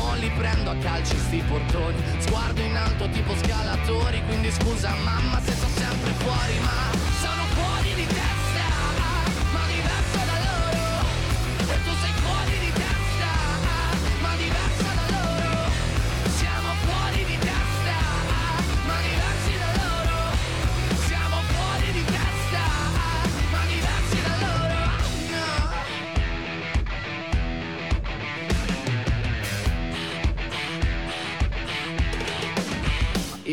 mo li prendo a calci sti portoni, sguardo in alto tipo scalatori, quindi scusa mamma se sono sempre fuori, ma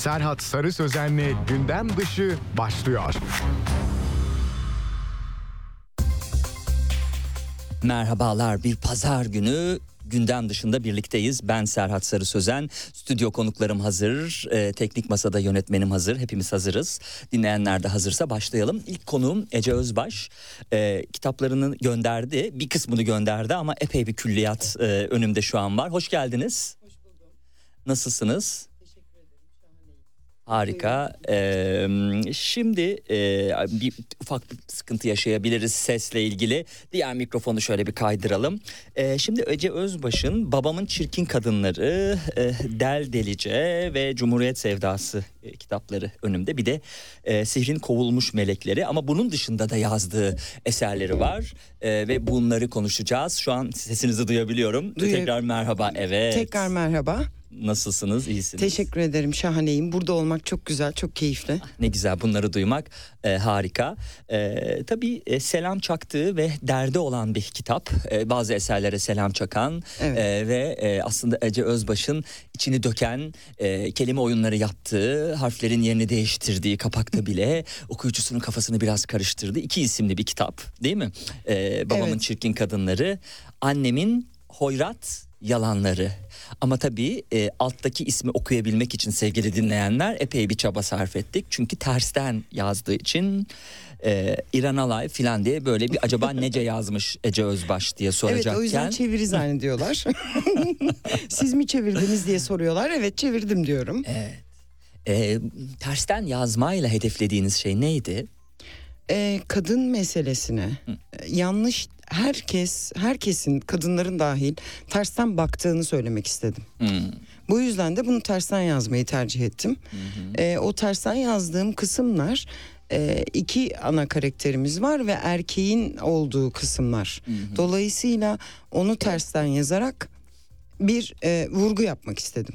Serhat Sarı Sözen'le gündem dışı başlıyor. Merhabalar bir pazar günü gündem dışında birlikteyiz. Ben Serhat Sarı Sözen, stüdyo konuklarım hazır, e, teknik masada yönetmenim hazır, hepimiz hazırız. Dinleyenler de hazırsa başlayalım. İlk konuğum Ece Özbaş. E, kitaplarını gönderdi, bir kısmını gönderdi ama epey bir külliyat e, önümde şu an var. Hoş geldiniz. Hoş buldum. Nasılsınız? Harika. Ee, şimdi e, bir ufak bir sıkıntı yaşayabiliriz sesle ilgili. Diğer mikrofonu şöyle bir kaydıralım. Ee, şimdi Ece Özbaş'ın Babamın Çirkin Kadınları, e, Del Delice ve Cumhuriyet Sevdası e, kitapları önümde. Bir de e, Sihrin Kovulmuş Melekleri ama bunun dışında da yazdığı eserleri var. E, ve bunları konuşacağız. Şu an sesinizi duyabiliyorum. Duyu- Tekrar merhaba. Evet. Tekrar merhaba. Nasılsınız? İyisiniz? Teşekkür ederim. Şahaneyim. Burada olmak çok güzel, çok keyifli. Ne güzel bunları duymak e, harika. E, tabii e, selam çaktığı ve derdi olan bir kitap. E, bazı eserlere selam çakan Evet. e, ve e, aslında Ece Özbaş'ın içini döken e, kelime oyunları yaptığı, harflerin yerini değiştirdiği kapakta bile okuyucusunun kafasını biraz karıştırdı. İki isimli bir kitap değil mi? E, babamın Evet. çirkin kadınları, annemin hoyrat yalanları. Ama tabii e, alttaki ismi okuyabilmek için sevgili dinleyenler epey bir çaba sarf ettik. Çünkü tersten yazdığı için e, İran Alay filan diye böyle bir acaba nece yazmış Ece Özbaş diye Evet soracakken. o yüzden çeviri zannediyorlar. Siz mi çevirdiniz diye soruyorlar. Evet çevirdim diyorum. e, tersten yazmayla hedeflediğiniz şey neydi? Ee, kadın meselesine e, yanlış herkes herkesin kadınların dahil tersten baktığını söylemek istedim. Hmm. Bu yüzden de bunu tersten yazmayı tercih ettim. Ee, o tersten yazdığım kısımlar e, iki ana karakterimiz var ve erkeğin olduğu kısımlar. Dolayısıyla onu tersten yazarak bir e, vurgu yapmak istedim.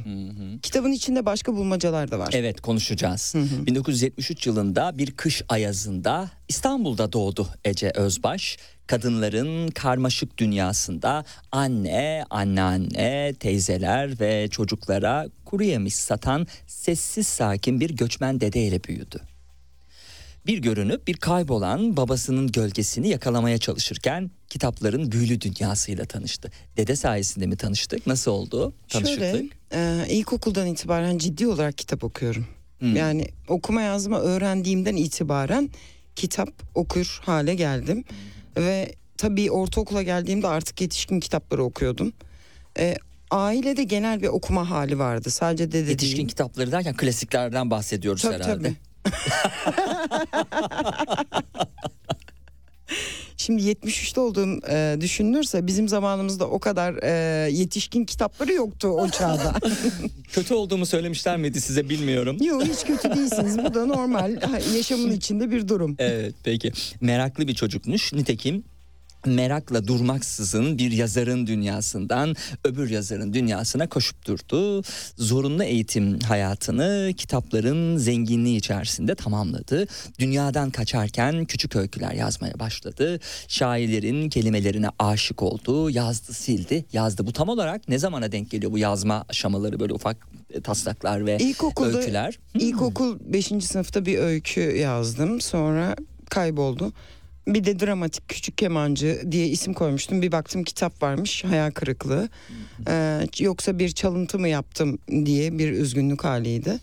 Kitabın içinde başka bulmacalar da var. Evet konuşacağız. 1973 yılında bir kış ayazında İstanbul'da doğdu Ece Özbaş. Kadınların karmaşık dünyasında anne, anneanne, teyzeler ve çocuklara kuru yemiş satan sessiz sakin bir göçmen dedeyle büyüdü. Bir görünüp bir kaybolan babasının gölgesini yakalamaya çalışırken kitapların büyülü dünyasıyla tanıştı. Dede sayesinde mi tanıştık? Nasıl oldu tanışıklık? Şöyle e, ilkokuldan itibaren ciddi olarak kitap okuyorum. Hmm. Yani okuma yazma öğrendiğimden itibaren kitap okur hale geldim. Ve tabii ortaokula geldiğimde artık yetişkin kitapları okuyordum. E, ailede genel bir okuma hali vardı. Sadece dede Yetişkin değil. kitapları derken klasiklerden bahsediyoruz Tabii herhalde. tabii. Şimdi 73'te olduğum e, düşünülürse bizim zamanımızda o kadar e, yetişkin kitapları yoktu o çağda. Kötü olduğumu söylemişler miydi size bilmiyorum. Yok hiç kötü değilsiniz. Bu da normal yaşamın içinde bir durum. Evet peki. Meraklı bir çocukmuş. Nitekim merakla durmaksızın bir yazarın dünyasından öbür yazarın dünyasına koşup durdu. Zorunlu eğitim hayatını kitapların zenginliği içerisinde tamamladı. Dünyadan kaçarken küçük öyküler yazmaya başladı. Şairlerin kelimelerine aşık oldu. Yazdı, sildi, yazdı. Bu tam olarak ne zamana denk geliyor bu yazma aşamaları böyle ufak e, taslaklar ve İlkokulda öyküler? ilkokul 5. sınıfta bir öykü yazdım. Sonra kayboldu. Bir de dramatik küçük kemancı diye isim koymuştum. Bir baktım kitap varmış hayal kırıklığı. Ee, yoksa bir çalıntı mı yaptım diye bir üzgünlük haliydi.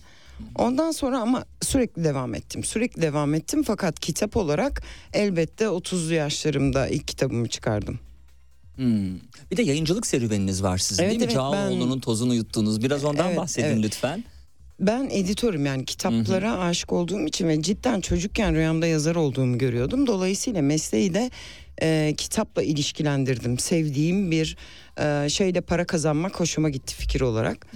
Ondan sonra ama sürekli devam ettim. Sürekli devam ettim fakat kitap olarak elbette 30'lu yaşlarımda ilk kitabımı çıkardım. Hmm. Bir de yayıncılık serüveniniz var sizin Evet, değil mi? evet, Cağaloğlu'nun tozunu yuttuğunuz. Biraz ondan Evet, bahsedin evet. lütfen. Ben editörüm yani kitaplara aşık olduğum için ve cidden çocukken rüyamda yazar olduğumu görüyordum. Dolayısıyla mesleği de e, kitapla ilişkilendirdim. Sevdiğim bir e, şeyle para kazanmak hoşuma gitti fikir olarak.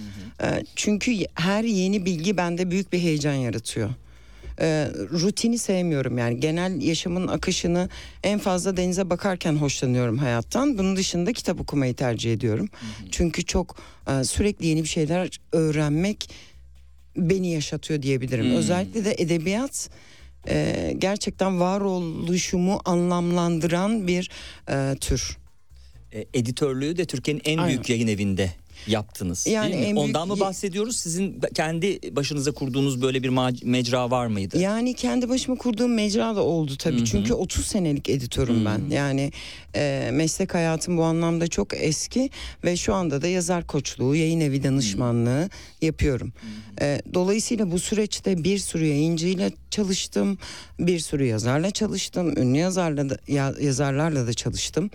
E, çünkü her yeni bilgi bende büyük bir heyecan yaratıyor. E, rutini sevmiyorum yani genel yaşamın akışını en fazla denize bakarken hoşlanıyorum hayattan. Bunun dışında kitap okumayı tercih ediyorum. Çünkü çok e, sürekli yeni bir şeyler öğrenmek beni yaşatıyor diyebilirim. Hmm. Özellikle de edebiyat e, gerçekten varoluşumu anlamlandıran bir e, tür. E, editörlüğü de Türkiye'nin en Aynen. büyük yayın evinde yaptınız. Yani değil mi? büyük Ondan mı bahsediyoruz? Sizin kendi başınıza kurduğunuz böyle bir mecra var mıydı? Yani kendi başıma kurduğum mecra da oldu tabii. Çünkü 30 senelik editörüm ben. Yani e, meslek hayatım bu anlamda çok eski ve şu anda da yazar koçluğu, yayın evi danışmanlığı yapıyorum. E, dolayısıyla bu süreçte bir sürü yayıncıyla çalıştım, bir sürü yazarla çalıştım, ünlü yazarla da, ya- yazarlarla da çalıştım.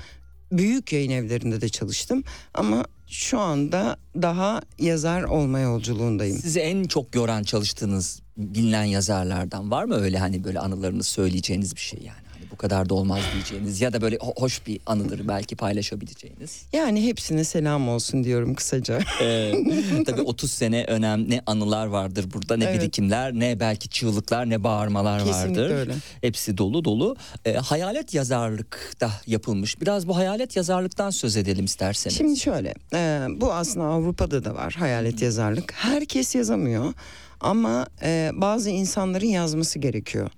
Büyük yayın evlerinde de çalıştım ama şu anda daha yazar olma yolculuğundayım. Sizi en çok yoran çalıştığınız bilinen yazarlardan var mı öyle hani böyle anılarınızı söyleyeceğiniz bir şey yani? Bu kadar da olmaz diyeceğiniz ya da böyle ho- hoş bir anıdır belki paylaşabileceğiniz. Yani hepsine selam olsun diyorum kısaca. Ee, tabii 30 sene önemli ne anılar vardır burada ne Evet. birikimler ne belki çığlıklar ne bağırmalar Kesinlikle vardır. öyle. Hepsi dolu dolu. Ee, hayalet yazarlık da yapılmış. Biraz bu hayalet yazarlıktan söz edelim isterseniz. Şimdi şöyle, e, bu aslında Avrupa'da da var hayalet yazarlık. Herkes yazamıyor ama e, bazı insanların yazması gerekiyor.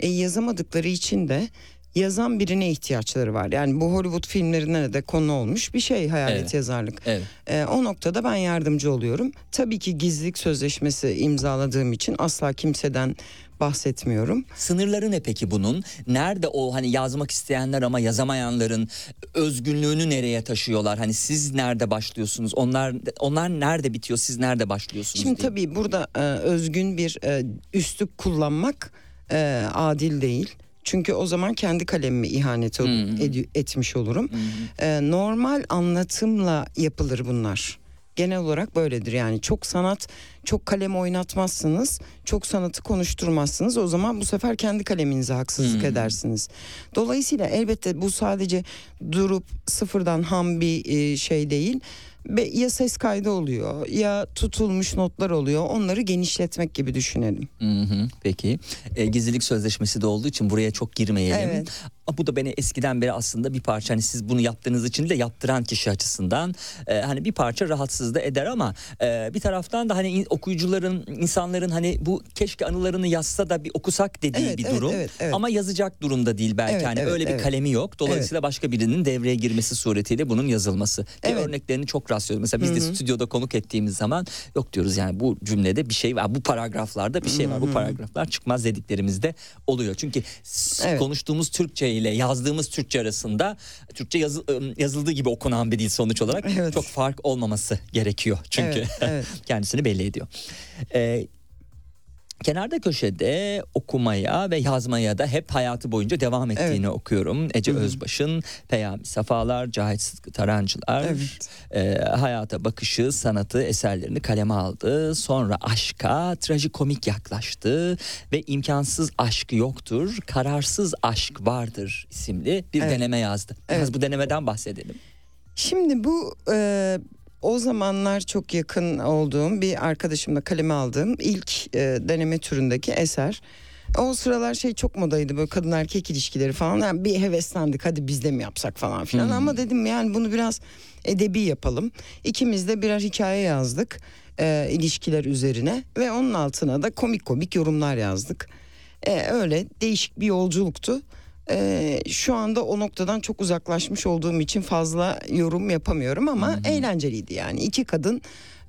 E, yazamadıkları için de yazan birine ihtiyaçları var. Yani bu Hollywood filmlerine de konu olmuş bir şey hayalet Evet. yazarlık. Evet. E, o noktada ben yardımcı oluyorum. Tabii ki gizlilik sözleşmesi imzaladığım için asla kimseden bahsetmiyorum. Sınırları ne peki bunun? Nerede o hani yazmak isteyenler ama yazamayanların özgünlüğünü nereye taşıyorlar? Hani siz nerede başlıyorsunuz? Onlar onlar nerede bitiyor? Siz nerede başlıyorsunuz? Şimdi diye. tabii burada e, özgün bir e, üslup kullanmak e, adil değil. Çünkü o zaman kendi kalemime ihanet ol- ed- etmiş olurum. E, normal anlatımla yapılır bunlar. Genel olarak böyledir yani çok sanat çok kalem oynatmazsınız çok sanatı konuşturmazsınız o zaman bu sefer kendi kaleminize haksızlık edersiniz. Dolayısıyla elbette bu sadece durup sıfırdan ham bir e, şey değil ya ses kaydı oluyor ya tutulmuş notlar oluyor onları genişletmek gibi düşünelim. Hı hı, peki. E, gizlilik sözleşmesi de olduğu için buraya çok girmeyelim. Evet. Bu da beni eskiden beri aslında bir parça hani siz bunu yaptığınız için de yaptıran kişi açısından e, hani bir parça rahatsız da eder ama e, bir taraftan da hani in- okuyucuların insanların hani bu keşke anılarını yazsa da bir okusak dediği Evet, bir evet, durum. evet, evet. Ama yazacak durumda değil belki Evet, hani evet, öyle bir evet. kalemi yok. Dolayısıyla başka birinin devreye girmesi suretiyle bunun yazılması. Ki Evet. örneklerini çok rastlıyoruz. Mesela biz de stüdyoda konuk ettiğimiz zaman yok diyoruz yani bu cümlede bir şey var. Bu paragraflarda bir şey var. Bu paragraflar çıkmaz dediklerimizde oluyor. Çünkü Evet. konuştuğumuz Türkçe ile yazdığımız Türkçe arasında Türkçe yazı- ım, yazıldığı gibi okunan bir dil sonuç olarak Evet. çok fark olmaması gerekiyor. Çünkü Evet, evet. kendisini belli ediyor. Ee, Kenarda köşede okumaya ve yazmaya da hep hayatı boyunca devam ettiğini okuyorum. Ece Özbaş'ın Peyami Safalar, Cahit Sıtkı Tarancılar, Evet. e, hayata bakışı, sanatı, eserlerini kaleme aldı. Sonra aşka trajikomik yaklaştı ve imkansız aşk yoktur, kararsız aşk vardır isimli bir Evet. deneme yazdı. Biraz Evet. bu denemeden bahsedelim. Şimdi bu e, o zamanlar çok yakın olduğum bir arkadaşımla kaleme aldığım ilk e, deneme türündeki eser. O sıralar şey çok modaydı böyle kadın erkek ilişkileri falan. Yani bir heveslendik hadi biz de mi yapsak falan filan. Ama dedim yani bunu biraz edebi yapalım. İkimiz de birer hikaye yazdık e, ilişkiler üzerine. Ve onun altına da komik komik yorumlar yazdık. E, öyle değişik bir yolculuktu. E, şu anda o noktadan çok uzaklaşmış olduğum için fazla yorum yapamıyorum ama eğlenceliydi yani. iki kadın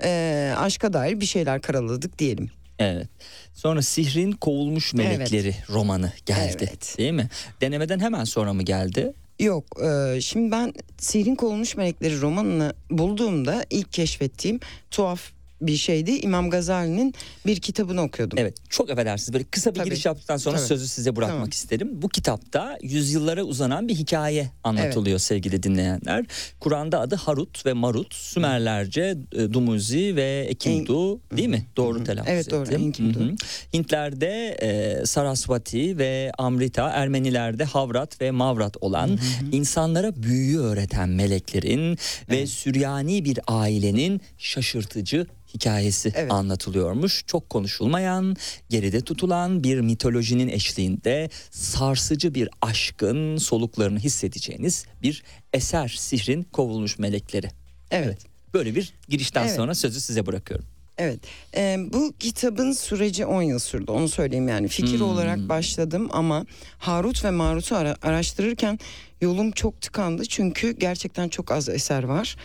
e, aşka dair bir şeyler karaladık diyelim. Evet. Sonra Sihrin Kovulmuş Melekleri romanı geldi. Evet. Değil mi? Denemeden hemen sonra mı geldi? Yok e, şimdi ben Sihrin Kovulmuş Melekleri romanını bulduğumda ilk keşfettiğim tuhaf bir şeydi. İmam Gazali'nin bir kitabını okuyordum. Evet çok affedersiniz böyle kısa bir Tabii. giriş yaptıktan sonra Tabii. sözü size bırakmak Tamam. isterim. Bu kitapta yüzyıllara uzanan bir hikaye anlatılıyor sevgili dinleyenler. Kur'an'da adı Harut ve Marut, Sümerlerce e, Dumuzi ve Ekindu değil mi? Doğru telaffuz Evet, doğru, ettim. Hı hı. Hintlerde e, Sarasvati ve Amrita, Ermenilerde Havrat ve Mavrat olan insanlara büyüyü öğreten meleklerin ve Süryani bir ailenin şaşırtıcı hikayesi Evet. anlatılıyormuş. Çok konuşulmayan, geride tutulan bir mitolojinin eşliğinde sarsıcı bir aşkın soluklarını hissedeceğiniz bir eser Sihrin Kovulmuş Melekleri. Evet. Böyle bir girişten Evet. sonra sözü size bırakıyorum. Evet. Ee, bu kitabın süreci 10 yıl sürdü. Onu söyleyeyim yani. Fikir Hmm. olarak başladım ama Harut ve Marut'u ara- araştırırken yolum çok tıkandı. Çünkü gerçekten çok az eser var.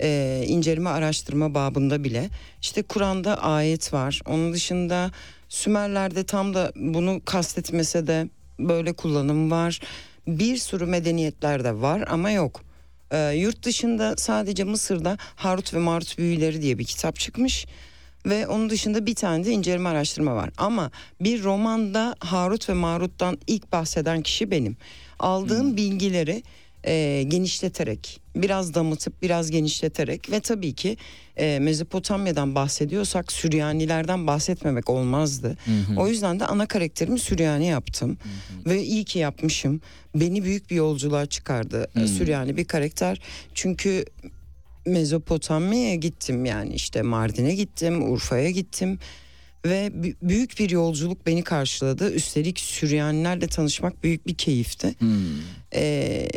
Ee, inceleme araştırma babında bile. İşte Kur'an'da ayet var. Onun dışında Sümerler'de tam da bunu kastetmese de böyle kullanım var. Bir sürü medeniyetlerde var ama yok. Ee, yurt dışında sadece Mısır'da Harut ve Marut büyüleri diye bir kitap çıkmış ve onun dışında bir tane de inceleme araştırma var. Ama bir romanda Harut ve Marut'tan ilk bahseden kişi benim. Aldığım bilgileri e, genişleterek, biraz damıtıp biraz genişleterek ve tabii ki e, Mezopotamya'dan bahsediyorsak Süryanilerden bahsetmemek olmazdı. O yüzden de ana karakterimi Süryani yaptım ve iyi ki yapmışım. Beni büyük bir yolculuğa çıkardı e, Süryani bir karakter. Çünkü Mezopotamya'ya gittim yani işte Mardin'e gittim, Urfa'ya gittim ve bü- büyük bir yolculuk beni karşıladı. Üstelik Süryanilerle tanışmak büyük bir keyifti. Ee,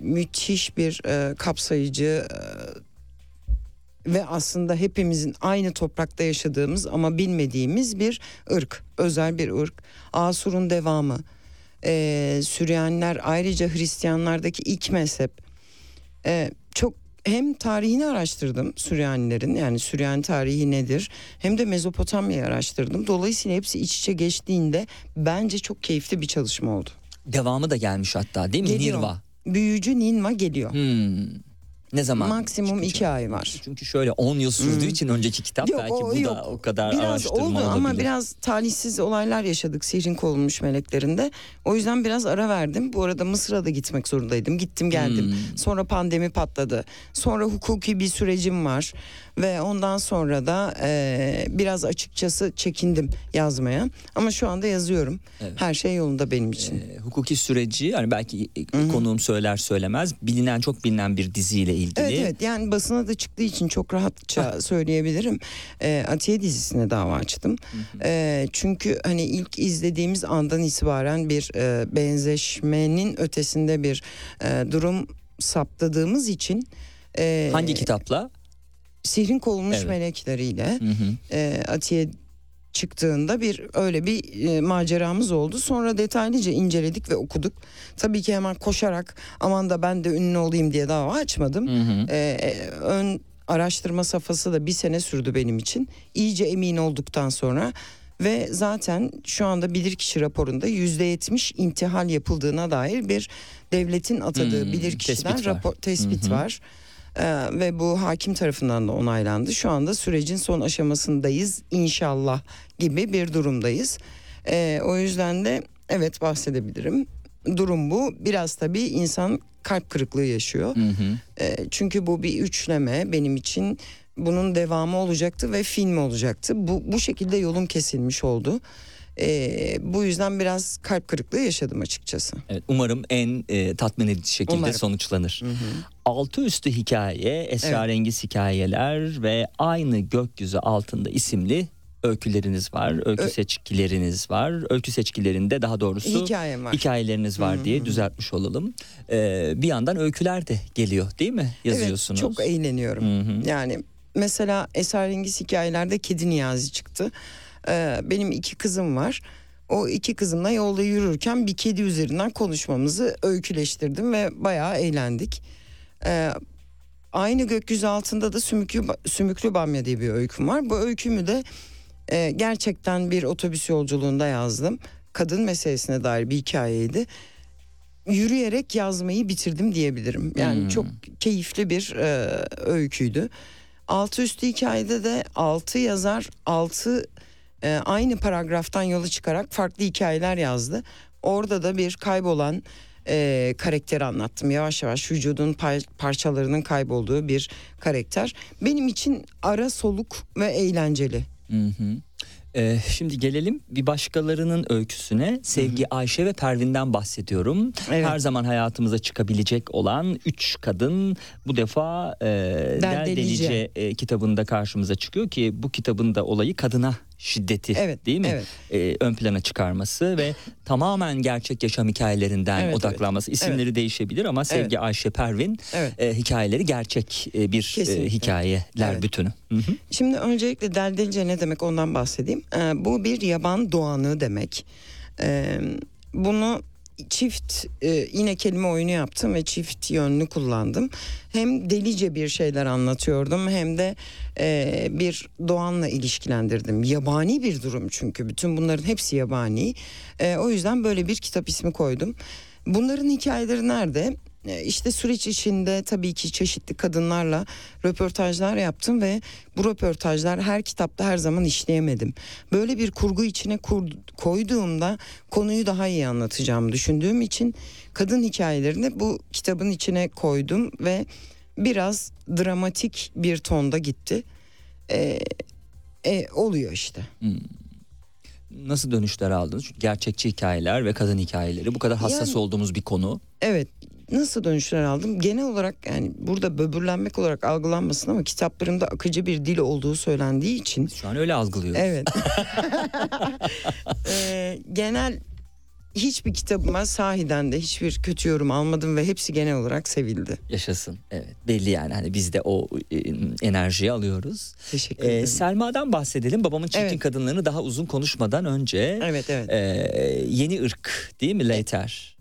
müthiş bir e, kapsayıcı e, ve aslında hepimizin aynı toprakta yaşadığımız ama bilmediğimiz bir ırk, özel bir ırk. Asur'un devamı. Ee, Süryaniler ayrıca Hristiyanlardaki ilk mezhep. Ee, çok hem tarihini araştırdım Süryanilerin yani Süryani tarihi nedir hem de Mezopotamya'yı araştırdım. Dolayısıyla hepsi iç içe geçtiğinde bence çok keyifli bir çalışma oldu. Devamı da gelmiş hatta değil mi? Geliyor. Nirva. Büyücü Ninva geliyor. Hmm. Ne zaman? Maksimum iki ay var. Çünkü şöyle 10 yıl sürdüğü için önceki kitap Yok, belki o bu yok. da o kadar Biraz araştırma oldu olabilir. ama biraz talihsiz olaylar yaşadık sihrin kovulmuş meleklerinde. O yüzden biraz ara verdim. Bu arada Mısır'a da gitmek zorundaydım. Gittim geldim. Hmm. Sonra pandemi patladı. Sonra hukuki bir sürecim var. Ve ondan sonra da e, biraz açıkçası çekindim yazmaya. Ama şu anda yazıyorum. Evet. Her şey yolunda benim için. Ee, hukuki süreci yani belki konuğum söyler söylemez bilinen çok bilinen bir diziyle ilgili. Evet evet yani basına da çıktığı için çok rahatça söyleyebilirim. Ee, Atiye dizisine dava açtım. Ee, çünkü hani ilk izlediğimiz andan itibaren bir e, benzeşmenin ötesinde bir e, durum saptadığımız için. e, Hangi kitapla? Sihrin kovulmuş Evet. melekleriyle Hı hı. e, Atiye çıktığında bir öyle bir e, maceramız oldu. Sonra detaylıca inceledik ve okuduk. Tabii ki hemen koşarak aman da ben de ünlü olayım diye dava açmadım. Hı hı. Ee, e, ön araştırma safhası da bir sene sürdü benim için. İyice emin olduktan sonra ve zaten şu anda bilirkişi raporunda yüzde yetmiş intihal yapıldığına dair bir devletin atadığı Hmm, bilirkişiden tespit rapor tespit Hı hı. var. Ee, ve bu hakim tarafından da onaylandı. Şu anda sürecin son aşamasındayız inşallah gibi bir durumdayız. Ee, o yüzden de evet bahsedebilirim. Durum bu. Biraz tabii insan kalp kırıklığı yaşıyor. Hı hı. E, çünkü bu bir üçleme benim için bunun devamı olacaktı ve film olacaktı. Bu bu şekilde yolum kesilmiş oldu. E, bu yüzden biraz kalp kırıklığı yaşadım açıkçası. Evet, umarım en e, tatmin edici şekilde Umarım. sonuçlanır. Altı üstü hikaye, esrarengiz hikayeler ve aynı gökyüzü altında isimli öyküleriniz var, öykü Ö- seçkileriniz var. Öykü seçkilerinde daha doğrusu Hikayem var. hikayeleriniz var diye düzeltmiş olalım. Ee, bir yandan öyküler de geliyor değil mi? Yazıyorsunuz. Evet, çok eğleniyorum. Hı hı. Yani mesela Esrarengiz hikayelerde Kedi Niyazi çıktı. Ee, benim iki kızım var. O iki kızımla yolda yürürken bir kedi üzerinden konuşmamızı öyküleştirdim ve bayağı eğlendik. Ee, aynı gökyüzü altında da Sümüklü, Sümüklü Bamya diye bir öyküm var. Bu öykümü de e, gerçekten bir otobüs yolculuğunda yazdım. Kadın meselesine dair bir hikayeydi. Yürüyerek yazmayı bitirdim diyebilirim. Yani Hmm. çok keyifli bir e, öyküydü. Altı üstü hikayede de altı yazar altı e, aynı paragraftan yola çıkarak farklı hikayeler yazdı. Orada da bir kaybolan e, karakteri anlattım. Yavaş yavaş vücudun par- parçalarının kaybolduğu bir karakter. Benim için ara soluk ve eğlenceli. Hı hı. Ee, şimdi gelelim bir başkalarının öyküsüne. Sevgi Ayşe ve Pervin'den bahsediyorum. Evet. Her zaman hayatımıza çıkabilecek olan üç kadın bu defa e, Derdelice Derdelice. e, kitabında karşımıza çıkıyor ki bu kitabın da olayı kadına şiddeti Evet, değil mi? evet. E, ön plana çıkarması ve tamamen gerçek yaşam hikayelerinden Evet, odaklanması. İsimleri değişebilir ama Sevgi Ayşe Pervin Evet. e, hikayeleri gerçek e, bir e, Kesinlikle. hikayeler Evet. bütünü. Hı hı. Şimdi öncelikle deldelice ne demek ondan bahsedeyim. Ee, bu bir yaban doğanı demek. Ee, bunu çift e, yine kelime oyunu yaptım ve çift yönlü kullandım. Hem delice bir şeyler anlatıyordum hem de e, bir doğanla ilişkilendirdim. Yabani bir durum çünkü bütün bunların hepsi yabani. E, o yüzden böyle bir kitap ismi koydum. Bunların hikayeleri nerede? E, İşte süreç içinde tabii ki çeşitli kadınlarla röportajlar yaptım ve bu röportajlar her kitapta her zaman işleyemedim. Böyle bir kurgu içine kur- koyduğumda konuyu daha iyi anlatacağımı düşündüğüm için kadın hikayelerini bu kitabın içine koydum ve biraz dramatik bir tonda gitti. E, e, oluyor işte. Nasıl dönüşler aldınız? Çünkü gerçekçi hikayeler ve kadın hikayeleri bu kadar hassas Yani- olduğumuz bir konu. Evet nasıl dönüşler aldım? Genel olarak yani burada böbürlenmek olarak algılanmasın ama kitaplarımda akıcı bir dil olduğu söylendiği için Şu an öyle algılıyoruz. evet. Ee, genel hiçbir kitabıma sahiden de hiçbir kötü yorum almadım ve hepsi genel olarak sevildi. Yaşasın. Evet. Belli yani hani biz de o e, enerjiyi alıyoruz. Teşekkür Ee, ederim. Selma'dan bahsedelim. Babamın çirkin Evet. kadınlarını daha uzun konuşmadan önce Evet evet. e, yeni ırk değil mi Later?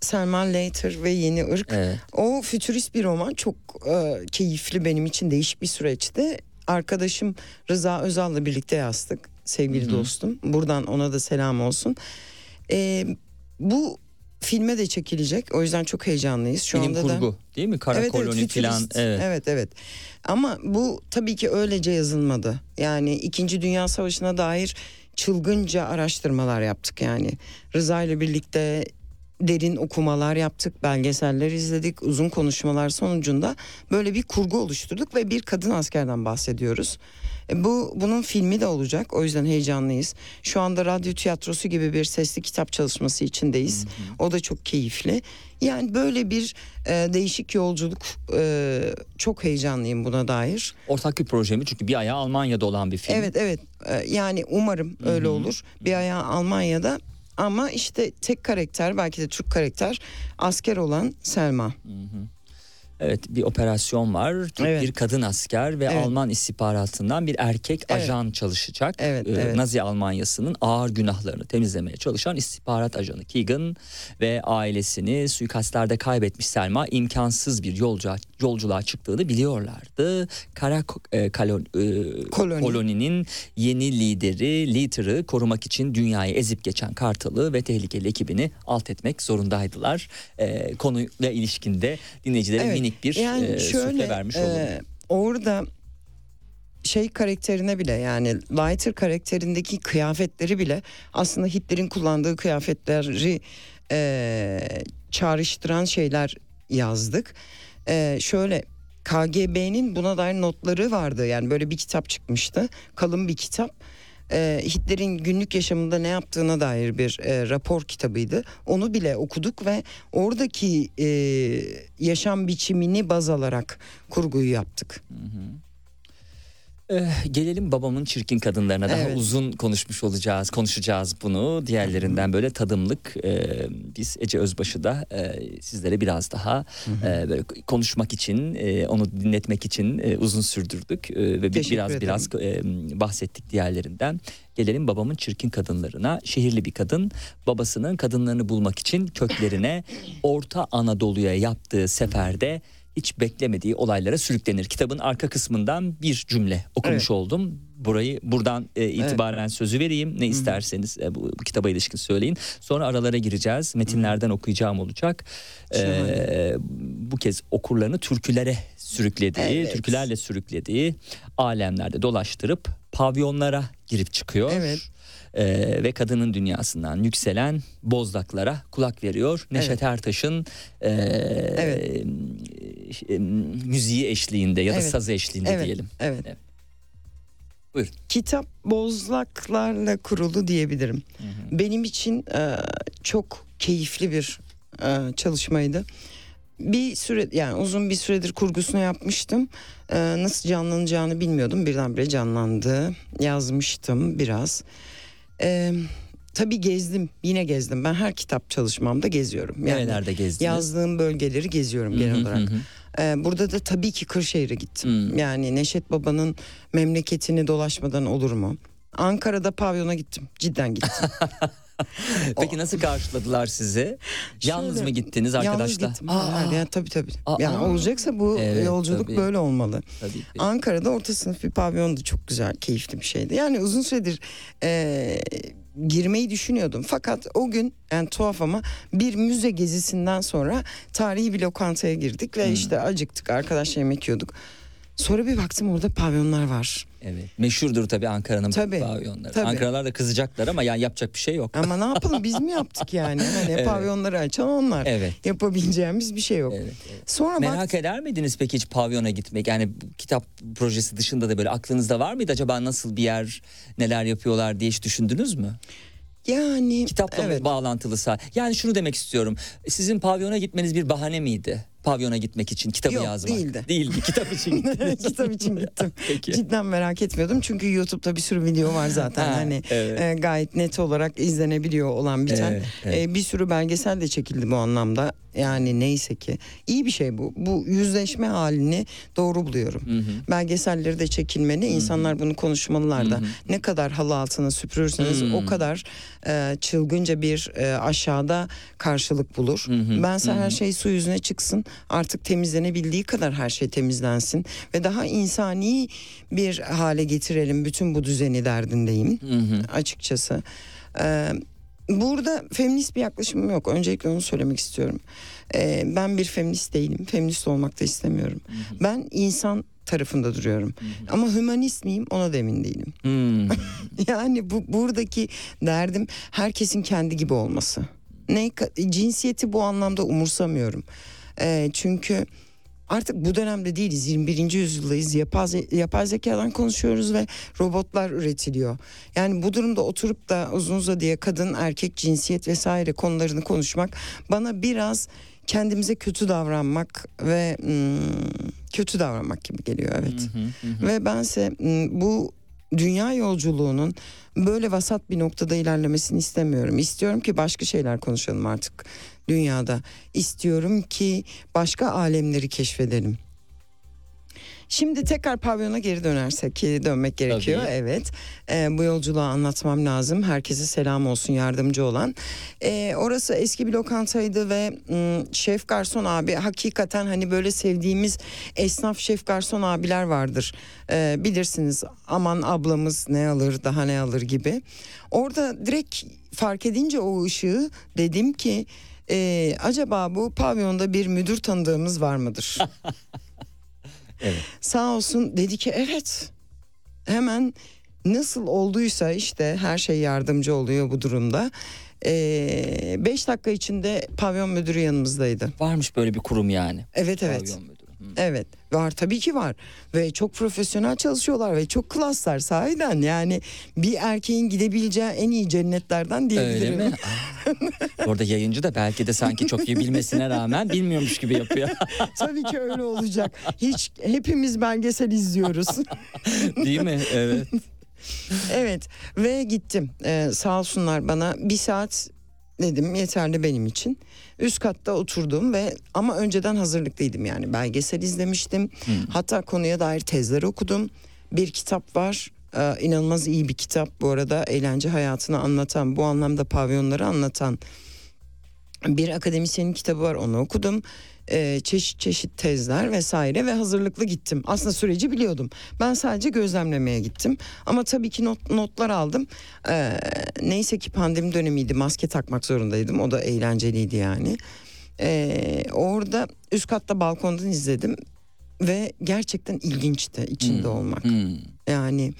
Selma Later ve Yeni Irk. Evet. O fütürist bir roman çok e, keyifli benim için değişik bir süreçti. Arkadaşım Rıza Özal'la birlikte yazdık sevgili dostum. Buradan ona da selam olsun. E, bu filme de çekilecek o yüzden çok heyecanlıyız. Şu Bilim anda da kurgu değil mi? Kara evet, evet, koloni falan. fütürist. Evet. evet evet. Ama bu tabii ki öylece yazılmadı. Yani 2. Dünya Savaşı'na dair çılgınca araştırmalar yaptık yani. Rıza ile birlikte derin okumalar yaptık, belgeseller izledik, uzun konuşmalar sonucunda böyle bir kurgu oluşturduk ve bir kadın askerden bahsediyoruz. E, Bu bunun filmi de olacak. O yüzden heyecanlıyız. Şu anda radyo tiyatrosu gibi bir sesli kitap çalışması içindeyiz. O da çok keyifli. Yani böyle bir e, değişik yolculuk. e, çok heyecanlıyım buna dair. Ortak bir proje mi? Çünkü bir ayağı Almanya'da olan bir film. Evet evet. E, yani umarım öyle olur. Bir ayağı Almanya'da ama işte tek karakter belki de Türk karakter asker olan Selma. Evet bir operasyon var. Türk Evet. bir kadın asker ve Evet. Alman istihbaratından bir erkek Evet. ajan çalışacak. Evet, Ee, evet. Nazi Almanyası'nın ağır günahlarını temizlemeye çalışan istihbarat ajanı Keegan ve ailesini suikastlerde kaybetmiş Selma imkansız bir yolcu yolculuğa çıktığını biliyorlardı. Kara e, kalon, e, Koloni. koloninin yeni lideri Leader'ı korumak için dünyayı ezip geçen Kartal'ı ve tehlikeli ekibini alt etmek zorundaydılar. E, konuyla ilişkinde dinleyicilere Evet, minik bir yani e, şöyle vermiş olalım. e, orada şey karakterine bile yani Leiter karakterindeki kıyafetleri bile aslında Hitler'in kullandığı kıyafetleri e, çağrıştıran şeyler yazdık. E, şöyle KGB'nin buna dair notları vardı yani böyle bir kitap çıkmıştı kalın bir kitap. E, Hitler'in günlük yaşamında ne yaptığına dair bir e, rapor kitabıydı. Onu bile okuduk ve oradaki e, yaşam biçimini baz alarak kurguyu yaptık. Eh, gelelim babamın çirkin kadınlarına. Daha Evet. uzun konuşmuş olacağız konuşacağız bunu. Diğerlerinden böyle tadımlık eh, biz Ece Özbaşı da eh, sizlere biraz daha eh, böyle konuşmak için eh, onu dinletmek için eh, uzun sürdürdük. Eh, ve bir- Teşekkür biraz ederim. biraz eh, bahsettik diğerlerinden. Gelelim babamın çirkin kadınlarına. Şehirli bir kadın babasının kadınlarını bulmak için köklerine Orta Anadolu'ya yaptığı seferde hiç beklemediği olaylara sürüklenir. Kitabın arka kısmından bir cümle okumuş Evet. oldum. Burayı buradan e, itibaren sözü vereyim. Ne isterseniz e, bu, bu kitaba ilişkin söyleyin. Sonra aralara gireceğiz. Metinlerden okuyacağım olacak. E, bu kez okurlarını türkülere sürüklediği, Evet. türkülerle sürüklediği alemlerde dolaştırıp pavyonlara girip çıkıyor. Evet. Ee, ve kadının dünyasından yükselen bozdaklara kulak veriyor. Neşet Evet. Ertaş'ın e, Evet. E, müziği eşliğinde ya da Evet. sazı eşliğinde Evet. diyelim. Evet. Evet. Buyurun. Kitap bozlaklarla kurulu diyebilirim. Benim için e, çok keyifli bir e, çalışmaydı. Bir süre yani uzun bir süredir kurgusunu yapmıştım. E, nasıl canlanacağını bilmiyordum. Birdenbire canlandı. Yazmıştım biraz. E, tabii gezdim. Yine gezdim. Ben her kitap çalışmamda geziyorum. Yani Nerelerde gezdiniz? yazdığım bölgeleri geziyorum genel Hı hı olarak. hı. Ee, burada da tabii ki Kırşehir'e gittim. Hmm. Yani Neşet Baba'nın memleketini dolaşmadan olur mu? Ankara'da pavyona gittim. Cidden gittim. Peki nasıl karşıladılar sizi? Yalnız Şöyle, mı gittiniz Yalnız arkadaşlar? gittim. Aa, yani tabii tabii. Aa. yani olacaksa bu Evet, yolculuk tabii. böyle olmalı. tabii ki. Ankara'da orta sınıf bir pavyondu. Çok güzel, keyifli bir şeydi. Yani uzun süredir e, girmeyi düşünüyordum. Fakat o gün yani tuhaf ama bir müze gezisinden sonra tarihi bir lokantaya girdik Hmm. ve işte acıktık. Arkadaşlar yemek yiyorduk. Sonra bir baktım orada pavyonlar var. Evet. Meşhurdur tabii Ankara'nın Tabii, pavyonları. tabii. Ankaralılar da kızacaklar ama yani yapacak bir şey yok. Ama ne yapalım biz mi yaptık yani? Hani Evet. pavyonları açan onlar. Evet. Yapabileceğimiz bir şey yok. Evet, evet. Sonra bak Merak eder miydiniz peki hiç pavyona gitmek? Yani kitap projesi dışında da böyle aklınızda var mıydı acaba nasıl bir yer, neler yapıyorlar diye hiç düşündünüz mü? yani Kitapla evet. bağlantılısa. Yani şunu demek istiyorum. Sizin pavyona gitmeniz bir bahane miydi? Pavyona gitmek için kitabı Yok, yazmak? değildi. Değildi kitap için gittin. Kitap için gittim. Peki. Cidden merak etmiyordum çünkü YouTube'da bir sürü video var zaten. Ha, hani evet. e, gayet net olarak izlenebiliyor olan biten. Evet, evet. E, bir sürü belgesel de çekildi bu anlamda. Yani neyse ki iyi bir şey bu. Bu yüzleşme halini doğru buluyorum. Belgeselleri de çekilmeli. insanlar bunu konuşmalılar da. Ne kadar halı altına süpürürseniz o kadar e, çılgınca bir e, aşağıda karşılık bulur. Bense her şey su yüzüne çıksın. Artık temizlenebildiği kadar her şey temizlensin ve daha insani bir hale getirelim bütün bu düzeni derdindeyim açıkçası. Ee, burada feminist bir yaklaşımım yok. Öncelikle onu söylemek istiyorum. Ee, ben bir feminist değilim. Feminist olmak da istemiyorum. Ben insan tarafında duruyorum. Ama hümanist miyim ona da emin değilim. Hmm. Yani bu buradaki derdim herkesin kendi gibi olması. Ne cinsiyeti bu anlamda umursamıyorum. Ee, çünkü artık bu dönemde değiliz 21. yüzyıldayız yapay, yapay zekadan konuşuyoruz ve robotlar üretiliyor. Yani bu durumda oturup da uzun uzadıya kadın erkek cinsiyet vesaire konularını konuşmak bana biraz kendimize kötü davranmak ve hmm, kötü davranmak gibi geliyor evet. Ve bense hmm, bu dünya yolculuğunun böyle vasat bir noktada ilerlemesini istemiyorum. İstiyorum ki başka şeyler konuşalım artık dünyada. İstiyorum ki başka alemleri keşfedelim. Şimdi tekrar pavyona geri dönersek ki dönmek gerekiyor. Tabii. Evet Ee, bu yolculuğu anlatmam lazım. Herkese selam olsun yardımcı olan. Ee, orası eski bir lokantaydı ve mm, şef garson abi hakikaten hani böyle sevdiğimiz esnaf şef garson abiler vardır. Ee, bilirsiniz aman ablamız ne alır daha ne alır gibi. Orada direkt fark edince o ışığı dedim ki "Ee, acaba bu pavyonda bir müdür tanıdığımız var mıdır? Evet. Sağ olsun dedi ki evet. Hemen nasıl olduysa işte her şey yardımcı oluyor bu durumda. Ee, beş dakika içinde pavyon müdürü yanımızdaydı. Varmış böyle bir kurum yani. Evet evet. Pavyon müdürü. Evet var tabii ki var ve çok profesyonel çalışıyorlar ve çok klaslar sahiden yani bir erkeğin gidebileceği en iyi cennetlerden Öyle diyebilirim. mi? Aa. Orada yayıncı da belki de sanki çok iyi bilmesine rağmen bilmiyormuş gibi yapıyor. tabii ki öyle olacak. Hiç hepimiz belgesel izliyoruz. Değil mi? Evet. Evet ve gittim. Ee, sağ olsunlar bana bir saat dedim yeterli benim için. Üst katta oturdum ve ama önceden hazırlıklıydım yani belgesel izlemiştim. Hatta konuya dair tezler okudum. Bir kitap var. Ee, inanılmaz iyi bir kitap bu arada eğlence hayatını anlatan bu anlamda pavyonları anlatan bir akademisyenin kitabı var onu okudum. Ee, çeşit çeşit tezler vesaire ve hazırlıklı gittim. Aslında süreci biliyordum. Ben sadece gözlemlemeye gittim. Ama tabii ki not, notlar aldım. Ee, neyse ki pandemi dönemiydi. Maske takmak zorundaydım. O da eğlenceliydi yani. Ee, orada üst katta balkondan izledim. Ve gerçekten ilginçti içinde olmak. Hmm. Yani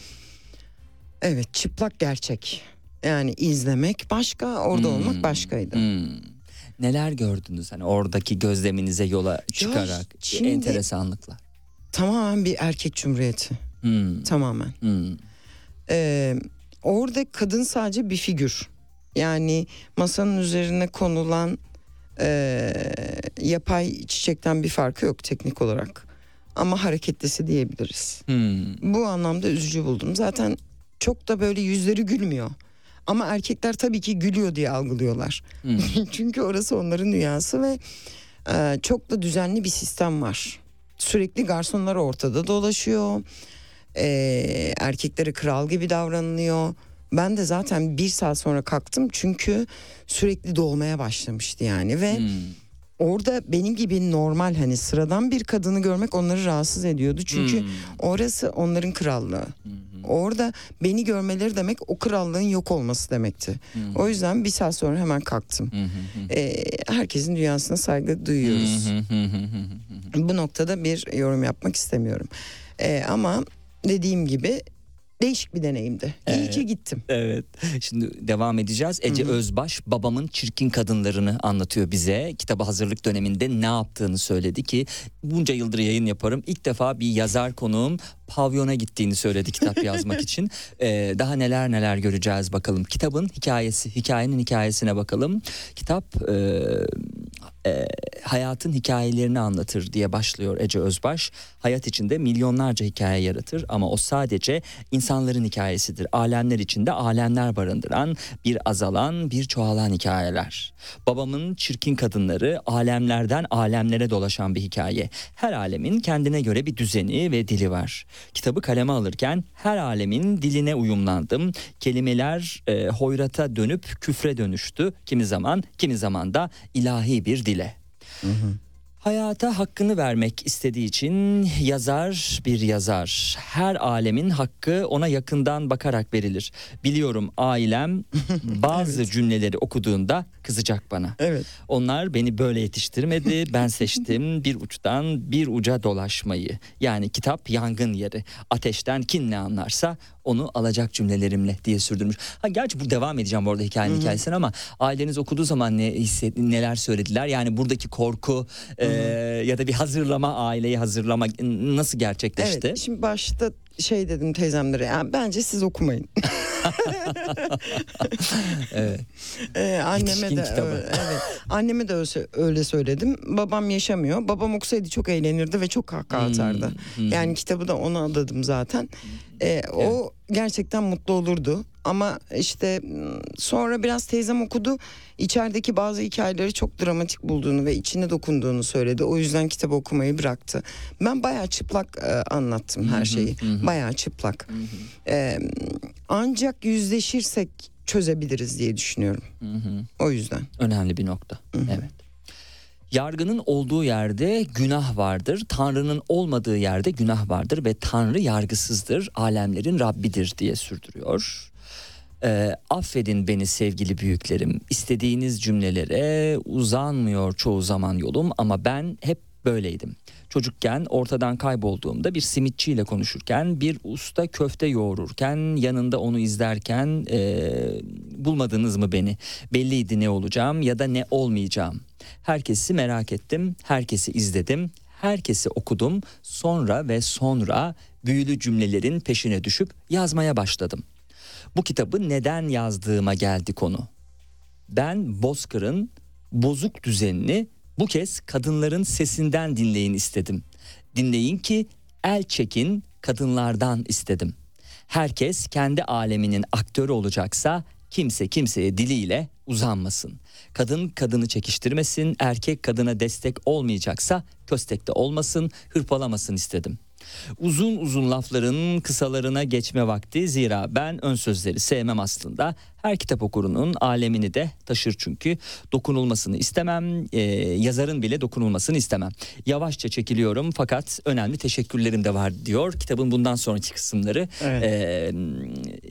evet çıplak gerçek. Yani izlemek başka, orada olmak başkaydı. Hmm. Neler gördünüz hani oradaki gözleminize yola çıkarak şimdi- enteresanlıklar. Tamamen bir erkek cumhuriyeti. Hmm. Tamamen. Hmm. Ee, orada kadın sadece bir figür. Yani masanın üzerine konulan e, yapay çiçekten bir farkı yok teknik olarak. Ama hareketlisi diyebiliriz. Hmm. Bu anlamda üzücü buldum. Zaten çok da böyle yüzleri gülmüyor. Ama erkekler tabii ki gülüyor diye algılıyorlar. Hmm. Çünkü orası onların dünyası ve e, çok da düzenli bir sistem var. Sürekli garsonlar ortada dolaşıyor. E, erkeklere kral gibi davranılıyor. Ben de zaten bir saat sonra kalktım çünkü sürekli dolmaya başlamıştı yani ve Hmm. Orada benim gibi normal hani sıradan bir kadını görmek onları rahatsız ediyordu. Çünkü Hmm. orası onların krallığı. Orada beni görmeleri demek o krallığın yok olması demekti. O yüzden bir saat sonra hemen kalktım. Ee, herkesin dünyasına saygı duyuyoruz. Bu noktada bir yorum yapmak istemiyorum. Ee, ama dediğim gibi değişik bir deneyimdi. İyi ki gittim. Evet. Şimdi devam edeceğiz. Ece Özbaş babamın çirkin kadınlarını anlatıyor bize. Kitaba hazırlık döneminde ne yaptığını söyledi ki bunca yıldır yayın yaparım. İlk defa bir yazar konuğum pavyona gittiğini söyledi kitap yazmak için. Ee, daha neler neler göreceğiz bakalım. Kitabın hikayesi, hikayenin hikayesine bakalım. Kitap e, e, hayatın hikayelerini anlatır diye başlıyor Ece Özbaş. Hayat içinde milyonlarca hikaye yaratır ama o sadece insanların hikayesidir. Alemler içinde alemler barındıran, bir azalan, bir çoğalan hikayeler. Babamın çirkin kadınları alemlerden alemlere dolaşan bir hikaye. Her alemin kendine göre bir düzeni ve dili var. Kitabı kaleme alırken her alemin diline uyumlandım. Kelimeler e, hoyrata dönüp küfre dönüştü. Kimi zaman, kimi zaman da ilahi bir dile. Hayata hakkını vermek istediği için yazar bir yazar. Her alemin hakkı ona yakından bakarak verilir. Biliyorum ailem bazı cümleleri okuduğunda kızacak bana. Evet. Onlar beni böyle yetiştirmedi. Ben seçtim bir uçtan bir uca dolaşmayı. Yani kitap yangın yeri. Ateşten kim ne anlarsa onu alacak cümlelerimle diye sürdürmüş. Ha gerçi bu devam edeceğim bu arada hikayenin hikayesine ama aileniz okuduğu zaman ne hisset, neler söylediler? Yani buradaki korku e, ya da bir hazırlama aileyi hazırlama nasıl gerçekleşti? Evet. Şimdi başta şey dedim teyzemlere. Yani bence siz okumayın. Evet. Ee, anneme Yetişkin de kitabı. evet. Anneme de öyle, öyle söyledim. Babam yaşamıyor. Babam okusaydı çok eğlenirdi ve çok kahkaha atardı. hmm. Yani kitabı da ona adadım zaten. Ee, o gerçekten mutlu olurdu. Ama işte sonra biraz teyzem okudu. İçerideki bazı hikayeleri çok dramatik bulduğunu ve içine dokunduğunu söyledi. O yüzden kitabı okumayı bıraktı. Ben bayağı çıplak e, anlattım her şeyi. Bayağı çıplak. Ee, ancak yüzleşirsek çözebiliriz diye düşünüyorum. O yüzden. Önemli bir nokta. Evet. Yargının olduğu yerde günah vardır. Tanrı'nın olmadığı yerde günah vardır ve Tanrı yargısızdır. Alemlerin Rabbidir diye sürdürüyor. Ee, affedin beni sevgili büyüklerim. İstediğiniz cümlelere uzanmıyor çoğu zaman yolum ama ben hep böyleydim. Çocukken ortadan kaybolduğumda bir simitçiyle konuşurken, bir usta köfte yoğururken, yanında onu izlerken e, bulmadınız mı beni? Belliydi ne olacağım ya da ne olmayacağım. Herkesi merak ettim, herkesi izledim, herkesi okudum. Sonra ve sonra büyülü cümlelerin peşine düşüp yazmaya başladım. Bu kitabı neden yazdığıma geldi konu. Ben Bozkır'ın bozuk düzenini bu kez kadınların sesinden dinleyin istedim. Dinleyin ki el çekin kadınlardan istedim. Herkes kendi aleminin aktörü olacaksa kimse kimseye diliyle uzanmasın. Kadın kadını çekiştirmesin, erkek kadına destek olmayacaksa köstekte olmasın, hırpalamasın istedim. Uzun uzun lafların kısalarına geçme vakti zira ben ön sözleri sevmem aslında. Her kitap okurunun alemini de taşır çünkü. Dokunulmasını istemem, e, yazarın bile dokunulmasını istemem. Yavaşça çekiliyorum fakat önemli teşekkürlerim de var diyor. Kitabın bundan sonraki kısımları Evet. e,